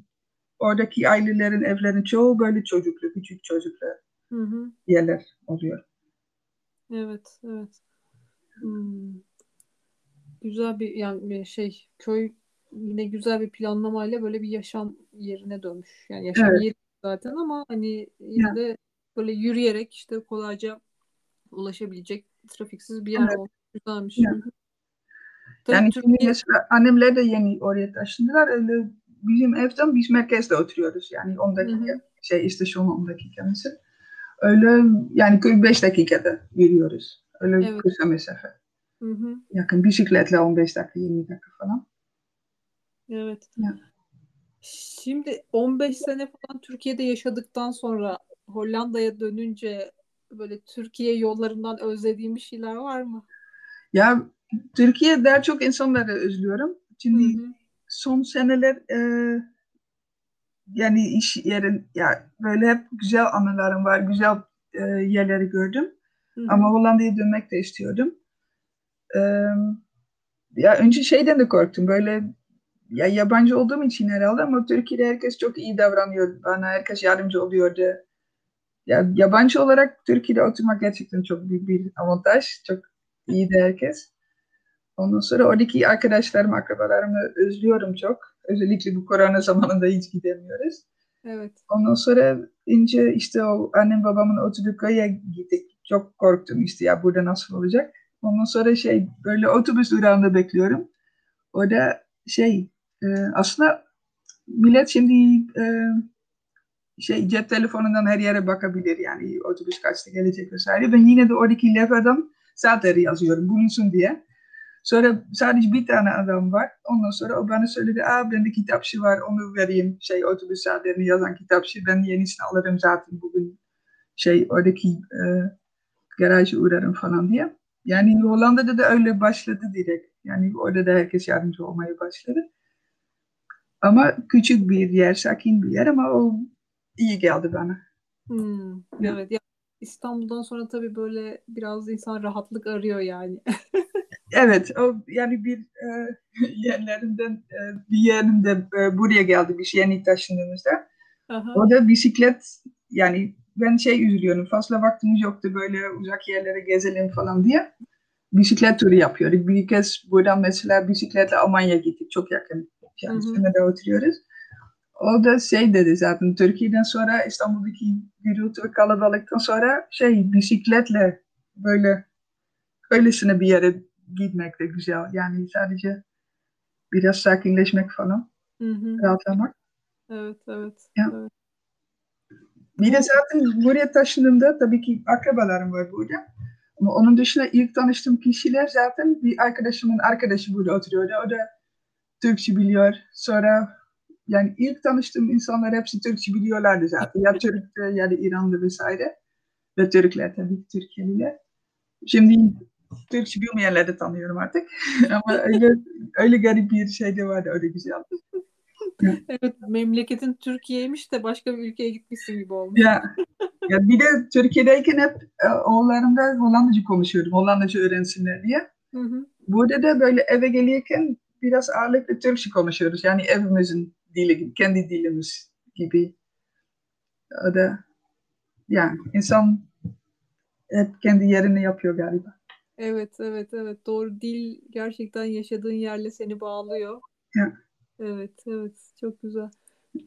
oradaki ailelerin evlerin çoğu böyle çocuklu, küçük çocuklu Hı hı. yerler oluyor. Evet evet. Hmm. Güzel bir yani bir şey köy yine güzel bir planlamayla böyle bir yaşam yerine dönmüş. Yani yaşam Evet. yeri zaten ama hani yine Ya. de böyle yürüyerek işte kolayca ulaşabilecek trafiksiz bir yer Evet. olmuş. Güzelmiş. Tabii Yani şimdi Türkiye annemler de yeni oraya taşındılar. Öyle bizim evden biz merkezde oturuyoruz. Yani 10 Hı dakika hı. şey istasyon 10 dakika mesela. Öyle yani köy 5 dakikada yürüyoruz. Öyle Evet. kısa mesafe. Hı hı. Yakın bisikletle 15 dakika 20 dakika falan. Evet. Ya. Şimdi 15 sene falan Türkiye'de yaşadıktan sonra Hollanda'ya dönünce böyle Türkiye yollarından özlediğim bir şeyler var mı? Ya Türkiye daha çok insanları özlüyorum. Hı Şimdi hı. son seneler e, yani iş yerin ya böyle hep güzel anılarım var, güzel e, yerleri gördüm. Hı Ama hı. Hollanda'ya dönmek de istiyordum. E, ya önce şeyden de korktum böyle ya yabancı olduğum için herhalde ama Türkiye'de herkes çok iyi davranıyor bana, herkes yardımcı oluyordu. ya, yabancı olarak Türkiye'de oturmak gerçekten çok büyük bir avantaj. Çok iyi de herkes. Ondan sonra oradaki arkadaşlarım, akrabalarımı özlüyorum çok. Özellikle bu korona zamanında hiç gidemiyoruz. Evet. Ondan sonra ince işte o annem babamın oturduğu köye gittik. Çok korktum işte ya burada nasıl olacak. Ondan sonra şey böyle otobüs durağında bekliyorum. O da şey aslında millet şimdi e, şey cep telefonundan her yere bakabilir yani otobüs kaçta gelecek vesaire. Ben yine de oradaki levhadan saatleri yazıyorum bulunsun diye. Sonra sadece bir tane adam var. Ondan sonra o bana söyledi, aa bende kitapçı var onu vereyim. Şey otobüs saatlerini yazan kitapçı. Ben yenisini alırım zaten bugün. Şey oradaki e, garaja uğrarım falan diye. Yani Hollanda'da da öyle başladı direkt. Yani orada da herkes yardımcı olmaya başladı. Ama küçük bir yer, sakin bir yer ama o iyi geldi bana. Hmm, evet. Ya, İstanbul'dan sonra tabii böyle biraz insan rahatlık arıyor yani. evet, o yani bir e, yerlerinden e, bir yerinde e, buraya geldi bir şey yeni taşındığımızda. Aha. O da bisiklet yani ben şey üzülüyorum fazla vaktimiz yoktu böyle uzak yerlere gezelim falan diye. Bisiklet turu yapıyorduk. Bir kez buradan mesela bisikletle Almanya gittik. Çok yakın. Yani üstüne oturuyoruz. O da şey dedi zaten Türkiye'den sonra İstanbul'daki gürültü ve kalabalıktan sonra şey bisikletle böyle öylesine bir yere gitmek de güzel. Yani sadece biraz sakinleşmek falan. Hı hı. Rahatlamak. Evet, evet. Ya. evet. Bir de zaten buraya taşındığımda tabii ki akrabalarım var burada. Ama onun dışında ilk tanıştığım kişiler zaten bir arkadaşımın arkadaşı burada oturuyordu. O da Türkçe biliyor. Sonra yani ilk tanıştığım insanlar hepsi Türkçe biliyorlardı zaten. Ya Türk'tü ya da İranlı vesaire. Ve Türkler tabii Türkiye'liler. Şimdi Türkçe bilmeyenleri de tanıyorum artık. Ama öyle, öyle garip bir şey de vardı. Öyle güzel. evet memleketin Türkiye'ymiş de başka bir ülkeye gitmişsin gibi olmuş. Ya, ya bir de Türkiye'deyken hep e, oğullarımda Hollandaca konuşuyordum. Hollandaca öğrensinler diye. Hı hı. Burada da böyle eve gelirken biraz ağırlıklı Türkçe konuşuyoruz. Yani evimizin dili gibi, kendi dilimiz gibi. O da yani insan hep kendi yerini yapıyor galiba. Evet, evet, evet. Doğru. Dil gerçekten yaşadığın yerle seni bağlıyor. Ya. Evet, evet. Çok güzel.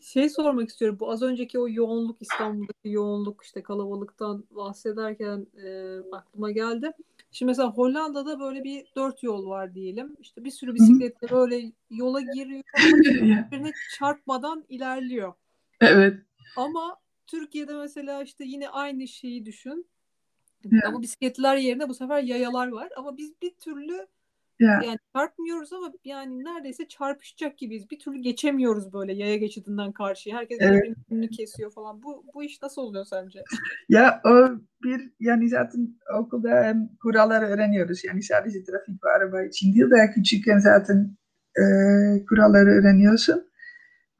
Şey sormak istiyorum. Bu az önceki o yoğunluk İstanbul'daki yoğunluk işte kalabalıktan bahsederken e, aklıma geldi. Şimdi mesela Hollanda'da böyle bir dört yol var diyelim. İşte bir sürü bisikletle böyle yola giriyor birbirine çarpmadan ilerliyor. Evet. Ama Türkiye'de mesela işte yine aynı şeyi düşün. Yeah. Ama bisikletler yerine bu sefer yayalar var. Ama biz bir türlü Yeah. Yani çarpmıyoruz ama yani neredeyse çarpışacak gibiyiz. Bir türlü geçemiyoruz böyle yaya geçidinden karşıya. Herkes evet. birbirinin kesiyor falan. Bu bu iş nasıl oluyor sence? Ya o bir yani zaten okulda hem kuralları öğreniyoruz. Yani sadece trafik ve araba için değil de küçükken zaten e, kuralları öğreniyorsun.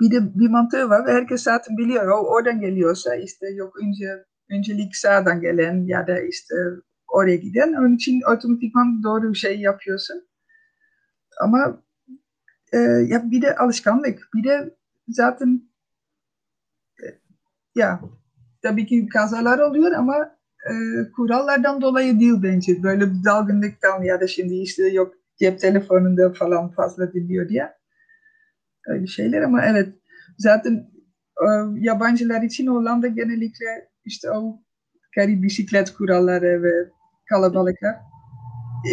Bir de bir mantığı var ve herkes zaten biliyor. O oradan geliyorsa işte yok önce öncelik sağdan gelen ya da işte oraya giden. Onun için otomatikman doğru bir şey yapıyorsun. Ama e, ya bir de alışkanlık. Bir de zaten e, ya tabii ki kazalar oluyor ama e, kurallardan dolayı değil bence. Böyle bir dalgınlıktan ya da şimdi işte yok cep telefonunda falan fazla dinliyor diye. Öyle şeyler ama evet zaten e, yabancılar için Hollanda genellikle işte o garip bisiklet kuralları ve kalabalıklar.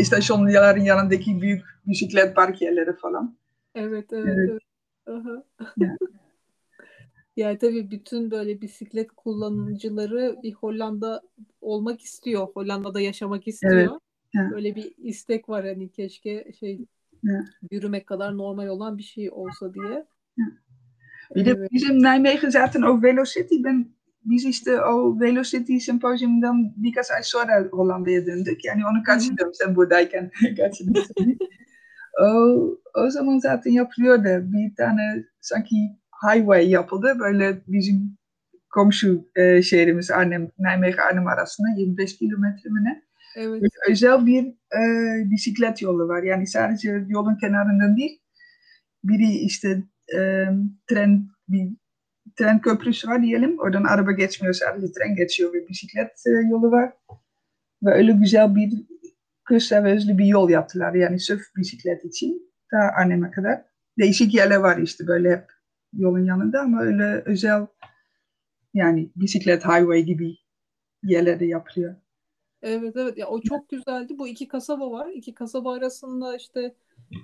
İstasyonların yanındaki büyük bisiklet park yerleri falan. Evet, evet. evet. evet. Yani. yani tabii bütün böyle bisiklet kullanıcıları bir Hollanda olmak istiyor. Hollanda'da yaşamak istiyor. Evet. Böyle bir istek var hani keşke şey yürümek kadar normal olan bir şey olsa diye. Bir de bizim Nijmegen zaten ook Velocity. Ben biz işte o Velocity Symposium'dan birkaç ay sonra Hollanda'ya döndük. Yani onu kaçırdım sen buradayken kaçırdım. o, o zaman zaten yapılıyordu. Bir tane sanki highway yapıldı. Böyle bizim komşu e, şehrimiz Arnhem, Nijmegen Arnhem arasında 25 kilometre mi ne? Evet. Özel bir e, bisiklet yolu var. Yani sadece yolun kenarından değil. Biri işte e, tren bir tren köprüsü var diyelim. Oradan araba geçmiyor sadece tren geçiyor ve bisiklet e, yolu var. Ve öyle güzel bir kısa ve bir yol yaptılar. Yani sırf bisiklet için. Ta anneme kadar. Değişik yerler var işte böyle hep yolun yanında ama öyle özel yani bisiklet highway gibi yerlerde yapılıyor. Evet evet ya o çok güzeldi. Bu iki kasaba var. İki kasaba arasında işte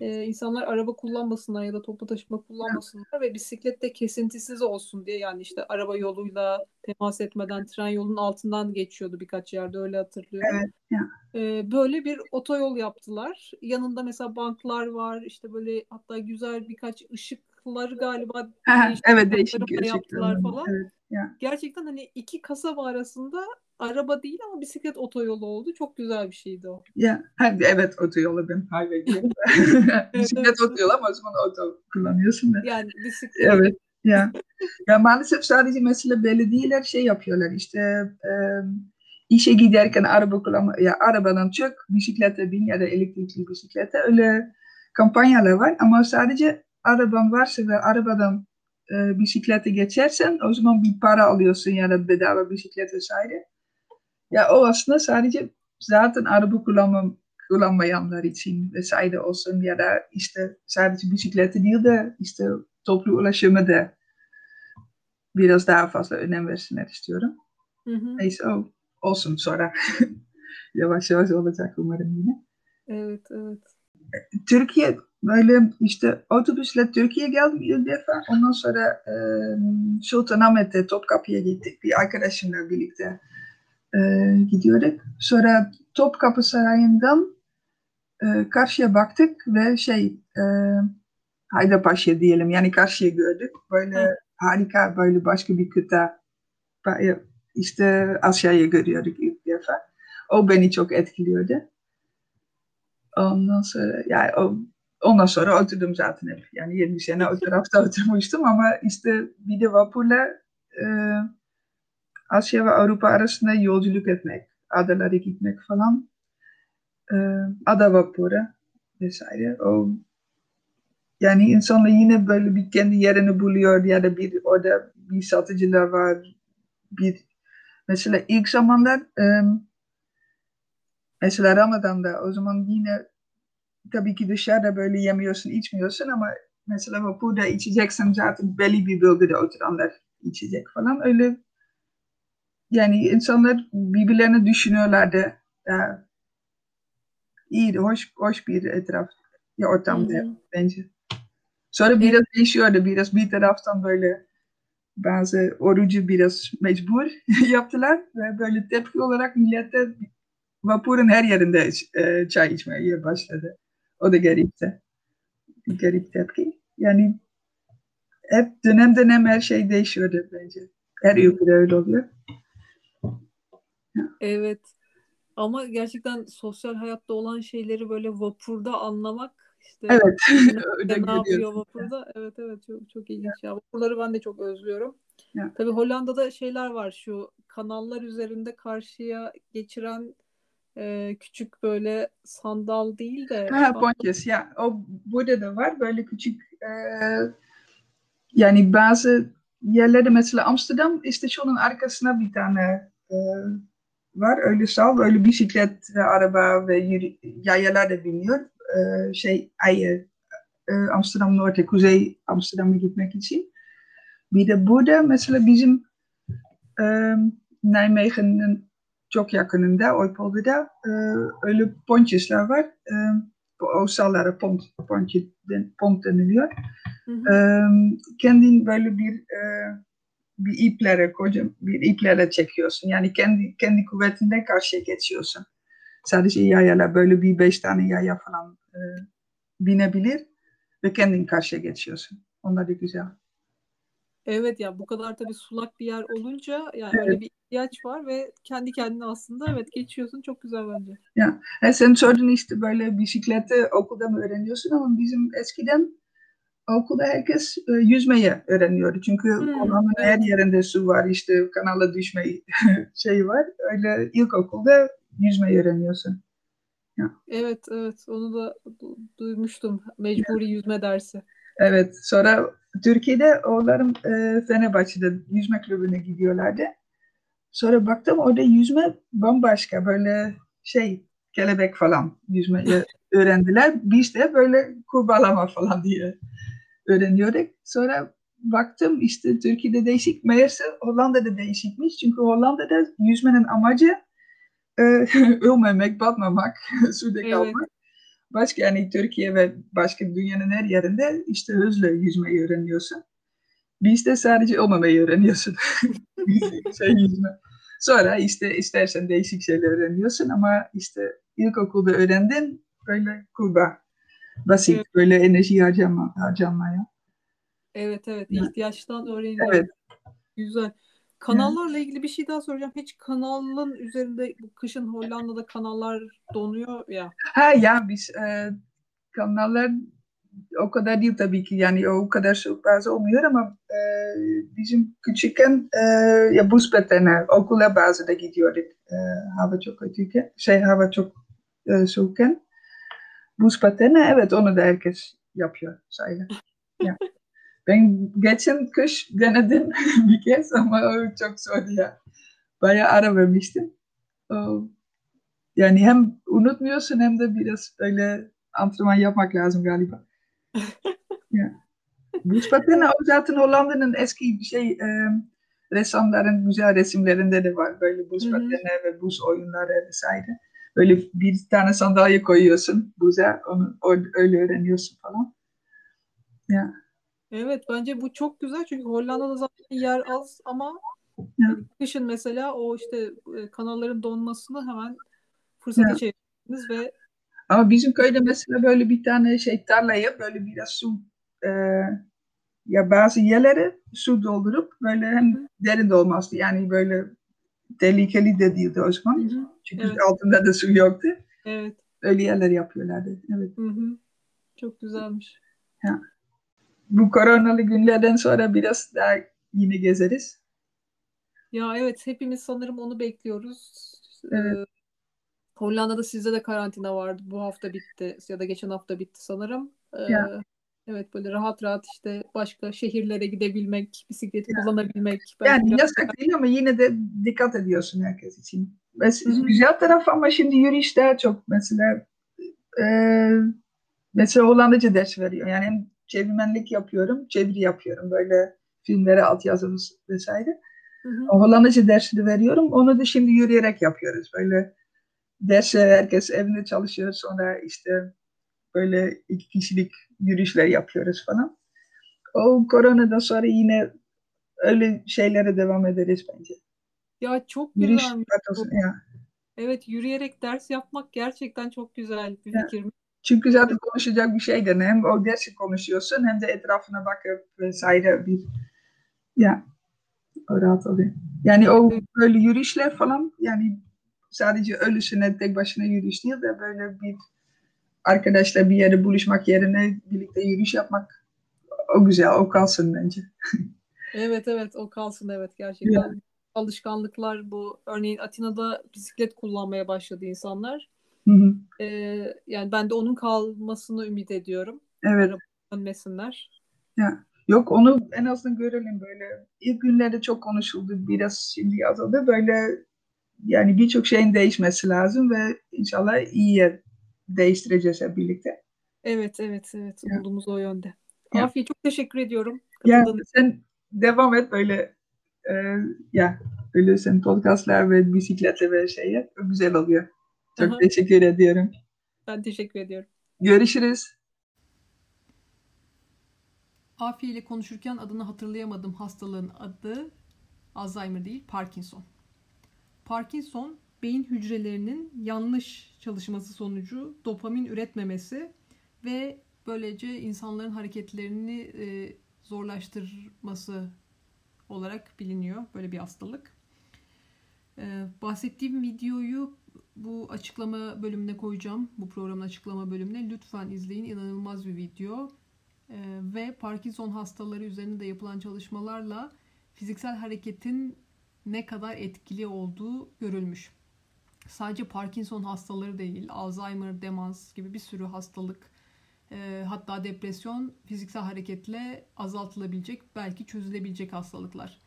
e, insanlar araba kullanmasınlar ya da toplu taşıma kullanmasınlar ve bisiklet de kesintisiz olsun diye yani işte araba yoluyla temas etmeden tren yolunun altından geçiyordu birkaç yerde öyle hatırlıyorum. Evet. E, böyle bir otoyol yaptılar. Yanında mesela banklar var. işte böyle hatta güzel birkaç ışıkları galiba değişik evet değişik yaptılar falan. Evet. Ya. Gerçekten hani iki kasaba arasında araba değil ama bisiklet otoyolu oldu. Çok güzel bir şeydi o. Ya evet otoyolu ben highway diyorum. bisiklet evet, otoyolu ama o zaman oto kullanıyorsun da. Yani bisiklet. Evet. Ya. ya maalesef sadece mesela belediyeler şey yapıyorlar işte e, işe giderken araba kullanma ya arabadan çık bisiklete bin ya da elektrikli bisiklete öyle kampanyalar var ama sadece araban varsa ve arabadan e, bisiklete geçersen o zaman bir para alıyorsun ya da bedava bisiklet vesaire. Ya o aslında sadece zaten araba kullanma, kullanmayanlar için vesaire olsun ya da işte sadece bisikleti değil de işte toplu ulaşımı da biraz daha fazla önem versinler istiyorum. Hı hı. Neyse o olsun sonra. yavaş yavaş olacak umarım yine. Evet, evet. Türkiye böyle işte otobüsle Türkiye geldim ilk defa. Ondan sonra e, Sultanahmet'te Topkapı'ya gittik bir arkadaşımla birlikte e, gidiyorduk. Sonra Topkapı Sarayı'ndan e, karşıya baktık ve şey e, Haydarpaşa diyelim yani karşıya gördük. Böyle Hı. harika böyle başka bir kıta işte Asya'yı görüyorduk ilk defa. O beni çok etkiliyordu. Ondan sonra yani o, ondan sonra oturdum zaten hep. Yani 20 sene o tarafta oturmuştum ama işte bir de vapurla e, Asya ve Avrupa arasında yolculuk etmek, adalara gitmek falan, e, ada vapuru vesaire. O yani insanlar yine böyle bir kendi yerini buluyor ya da bir orada bir satıcılar var. Bir mesela ilk zamanlar e, mesela Ramazan'da o zaman yine tabii ki dışarıda böyle yemiyorsun, içmiyorsun ama mesela vapurda içeceksin zaten belli bir bölgede oturanlar içecek falan. Öyle yani insanlar birbirlerini düşünüyorlardı. Ya, iyiydi, hoş, hoş bir etraf, ya ortamda hı hı. bence. Sonra biraz evet. değişiyordu. Biraz bir taraftan böyle bazı orucu biraz mecbur yaptılar. Ve böyle tepki olarak millette vapurun her yerinde e, çay içmeye başladı. O da garipti. Bir garip tepki. Yani hep dönem dönem her şey değişiyordu bence. Her ülkede öyle oluyor. Evet. Ama gerçekten sosyal hayatta olan şeyleri böyle vapurda anlamak işte evet. ne, ne yapıyor vapurda? Evet evet çok çok ilginç ya. Vapurları ben de çok özlüyorum. Ya. Tabii Hollanda'da şeyler var şu kanallar üzerinde karşıya geçiren e, küçük böyle sandal değil de ha, pontjes ya o burada da var böyle küçük e, yani bazı yerlerde mesela Amsterdam istasyonun arkasına bir tane e, var. Öyle sal, öyle bisiklet ve araba ve yürü, yayalar da biniyor. Ee, şey Ayı, e, Amsterdam Noord'e, Kuzey Amsterdam'a gitmek için. Bir de burada mesela bizim e, Nijmegen'in çok yakınında, Oypolder'da e, öyle pontjesler var. E, o sallara pont, pontje, pont deniliyor. Hı hı. E, kendin böyle bir e, bir iplere koca bir iplere çekiyorsun. Yani kendi kendi kuvvetinde karşıya geçiyorsun. Sadece yayalar böyle bir beş tane yaya falan e, binebilir ve kendin karşıya geçiyorsun. Onlar da güzel. Evet ya bu kadar tabii sulak bir yer olunca yani evet. öyle bir ihtiyaç var ve kendi kendine aslında evet geçiyorsun çok güzel bence. Ya e sen sordun işte böyle bisikleti okulda mı öğreniyorsun ama bizim eskiden okulda herkes e, yüzmeyi öğreniyor. Çünkü hmm, evet. her yerinde su var işte kanala düşme şey var. Öyle ilkokulda yüzmeyi öğreniyorsun. Ya. Evet evet onu da duymuştum. Mecburi yüzme dersi. Evet sonra Türkiye'de oğullarım e, Fenerbahçe'de yüzme kulübüne gidiyorlardı. Sonra baktım orada yüzme bambaşka böyle şey kelebek falan yüzme öğrendiler. Biz de böyle kurbağalama falan diye öğreniyorduk. Sonra baktım işte Türkiye'de değişik. Meğerse Hollanda'da değişikmiş. Çünkü Hollanda'da yüzmenin amacı e, ölmemek, batmamak, suda evet. Başka yani Türkiye ve başka dünyanın her yerinde işte hızlı yüzmeyi öğreniyorsun. Bizde sadece olmamayı öğreniyorsun. şey yüzme. Sonra işte istersen değişik şeyler öğreniyorsun ama işte ilkokulda öğrendin böyle kurba. Basit böyle enerji harcama, harcamaya. Evet evet ihtiyaçtan öğreniyor. Evet. Güzel. Kanallarla ilgili bir şey daha soracağım. Hiç kanalın üzerinde bu kışın Hollanda'da kanallar donuyor ya. Ha ya biz e, kanallar o kadar değil tabii ki yani o kadar çok fazla olmuyor ama e, bizim küçükken e, ya buz pateni okula bazı da gidiyorduk e, hava çok kötüyken şey hava çok e, soğukken buz pateni evet onu da herkes yapıyor sayılır. ya. Ben geçen kış denedim bir kez ama çok zordu ya. Bayağı ara vermiştim. Yani hem unutmuyorsun hem de biraz öyle antrenman yapmak lazım galiba. ja. Buz pateni o zaten Hollanda'nın eski şey e, ressamların güzel resimlerinde de var. Böyle buz pateni ve buz oyunları vesaire. Böyle bir tane sandalye koyuyorsun buza, onu öyle öğreniyorsun falan. Ya. Evet bence bu çok güzel çünkü Hollanda'da zaten yer az ama kışın mesela o işte e, kanalların donmasını hemen fırsata çevirdiniz ve ama bizim köyde mesela böyle bir tane şey tarlaya böyle biraz su e, ya bazı yerlere su doldurup böyle hem derin dolmazdı. Yani böyle tehlikeli de değildi o zaman. Çünkü evet. altında da su yoktu. Evet. Öyle yerler yapıyorlardı. Evet. Hı-hı. Çok güzelmiş. Ya. Bu koronalı günlerden sonra biraz daha yine gezeriz. Ya evet hepimiz sanırım onu bekliyoruz. Evet. Ee, Hollanda'da sizde de karantina vardı. Bu hafta bitti ya da geçen hafta bitti sanırım. Ee, ya. Evet böyle rahat rahat işte başka şehirlere gidebilmek, bisikleti ya. kullanabilmek. Yani biraz... yasak değil ama yine de dikkat ediyorsun herkes için. Mesela, güzel taraf ama şimdi yürüyüş daha çok mesela e, mesela Hollandaca ders veriyor. Yani çevirmenlik yapıyorum, çeviri yapıyorum. Böyle filmlere altyazı vesaire. Hı hı. Hollandaca dersi de veriyorum. Onu da şimdi yürüyerek yapıyoruz. Böyle derse herkes evinde çalışıyor. Sonra işte böyle iki kişilik yürüyüşler yapıyoruz falan. O koronadan sonra yine öyle şeylere devam ederiz bence. Ya çok Yürüyüş güzel. Ya. Evet yürüyerek ders yapmak gerçekten çok güzel bir fikir. Çünkü zaten evet. konuşacak bir şey de hem o dersi konuşuyorsun hem de etrafına bakıp vesaire bir ya o rahat oluyor. Yani o böyle yürüyüşler falan yani sadece ölüsüne tek başına yürüyüş değil de böyle bir arkadaşla bir yere buluşmak yerine birlikte yürüyüş yapmak o güzel, o kalsın bence. evet evet o kalsın evet gerçekten. Yeah. Alışkanlıklar bu. Örneğin Atina'da bisiklet kullanmaya başladı insanlar. Hı hı. Ee, yani ben de onun kalmasını ümit ediyorum. Evet. Dönmesinler. Ya. Yok onu en azından görelim böyle. İlk günlerde çok konuşuldu. Biraz şimdi azaldı. Böyle yani birçok şeyin değişmesi lazım ve inşallah iyiye değiştireceğiz hep birlikte. Evet, evet, evet. Ya. Umudumuz o yönde. Ya. Afiye çok teşekkür ediyorum. Ya sen devam et böyle e, ya böyle sen podcastlar ve bisikletle ve şeye güzel oluyor. Çok Aha. teşekkür ediyorum. Ben teşekkür ediyorum. Görüşürüz. Afiye ile konuşurken adını hatırlayamadım hastalığın adı Alzheimer değil Parkinson. Parkinson beyin hücrelerinin yanlış çalışması sonucu dopamin üretmemesi ve böylece insanların hareketlerini e, zorlaştırması olarak biliniyor böyle bir hastalık. E, bahsettiğim videoyu bu açıklama bölümüne koyacağım. Bu programın açıklama bölümüne. Lütfen izleyin. İnanılmaz bir video. E, ve Parkinson hastaları üzerinde yapılan çalışmalarla fiziksel hareketin ne kadar etkili olduğu görülmüş. Sadece Parkinson hastaları değil, Alzheimer, demans gibi bir sürü hastalık E, hatta depresyon fiziksel hareketle azaltılabilecek, belki çözülebilecek hastalıklar.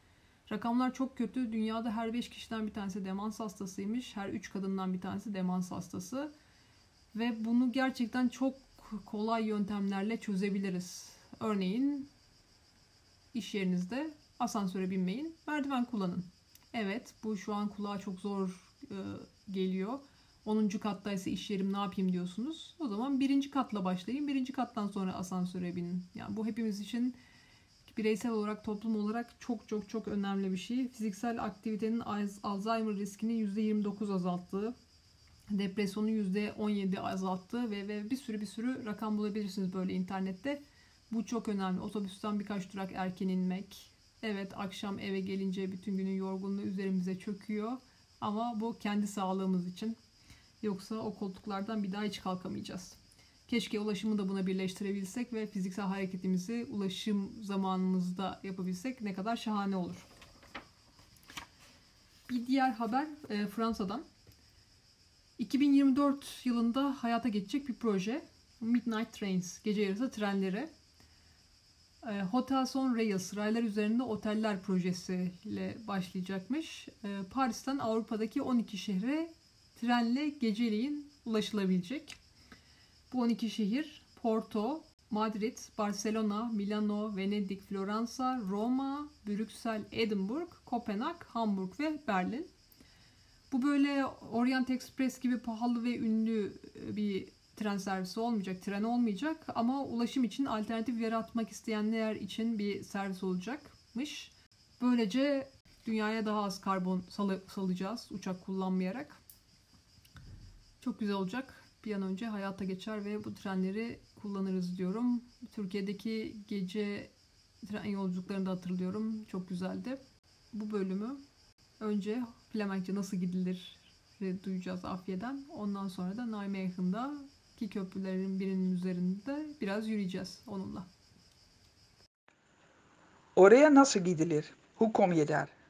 Rakamlar çok kötü. Dünyada her 5 kişiden bir tanesi demans hastasıymış. Her 3 kadından bir tanesi demans hastası. Ve bunu gerçekten çok kolay yöntemlerle çözebiliriz. Örneğin iş yerinizde asansöre binmeyin, merdiven kullanın. Evet, bu şu an kulağa çok zor e, geliyor. 10. kattaysa iş yerim ne yapayım diyorsunuz. O zaman birinci katla başlayın. Birinci kattan sonra asansöre binin. Yani bu hepimiz için bireysel olarak, toplum olarak çok çok çok önemli bir şey. Fiziksel aktivitenin Alzheimer riskini %29 azalttığı, depresyonu %17 azalttığı ve, ve bir sürü bir sürü rakam bulabilirsiniz böyle internette. Bu çok önemli. Otobüsten birkaç durak erken inmek. Evet akşam eve gelince bütün günün yorgunluğu üzerimize çöküyor. Ama bu kendi sağlığımız için. Yoksa o koltuklardan bir daha hiç kalkamayacağız. Keşke ulaşımı da buna birleştirebilsek ve fiziksel hareketimizi ulaşım zamanımızda yapabilsek ne kadar şahane olur. Bir diğer haber e, Fransa'dan. 2024 yılında hayata geçecek bir proje. Midnight Trains, gece yarısı trenleri. E, Hotels on Rails, raylar üzerinde oteller projesiyle başlayacakmış. E, Paris'ten Avrupa'daki 12 şehre trenle geceleyin ulaşılabilecek. Bu 12 şehir Porto, Madrid, Barcelona, Milano, Venedik, Floransa, Roma, Brüksel, Edinburgh, Kopenhag, Hamburg ve Berlin. Bu böyle Orient Express gibi pahalı ve ünlü e, bir tren servisi olmayacak, tren olmayacak ama ulaşım için alternatif yaratmak isteyenler için bir servis olacakmış. Böylece dünyaya daha az karbon salı, salacağız uçak kullanmayarak. Çok güzel olacak. Bir an önce hayata geçer ve bu trenleri kullanırız diyorum. Türkiye'deki gece tren yolculuklarını da hatırlıyorum. Çok güzeldi. Bu bölümü önce Flemenkçe nasıl gidilir duyacağız Afya'dan. Ondan sonra da Nijmegen'da ki köprülerin birinin üzerinde biraz yürüyeceğiz onunla. Oraya nasıl gidilir? Je daar?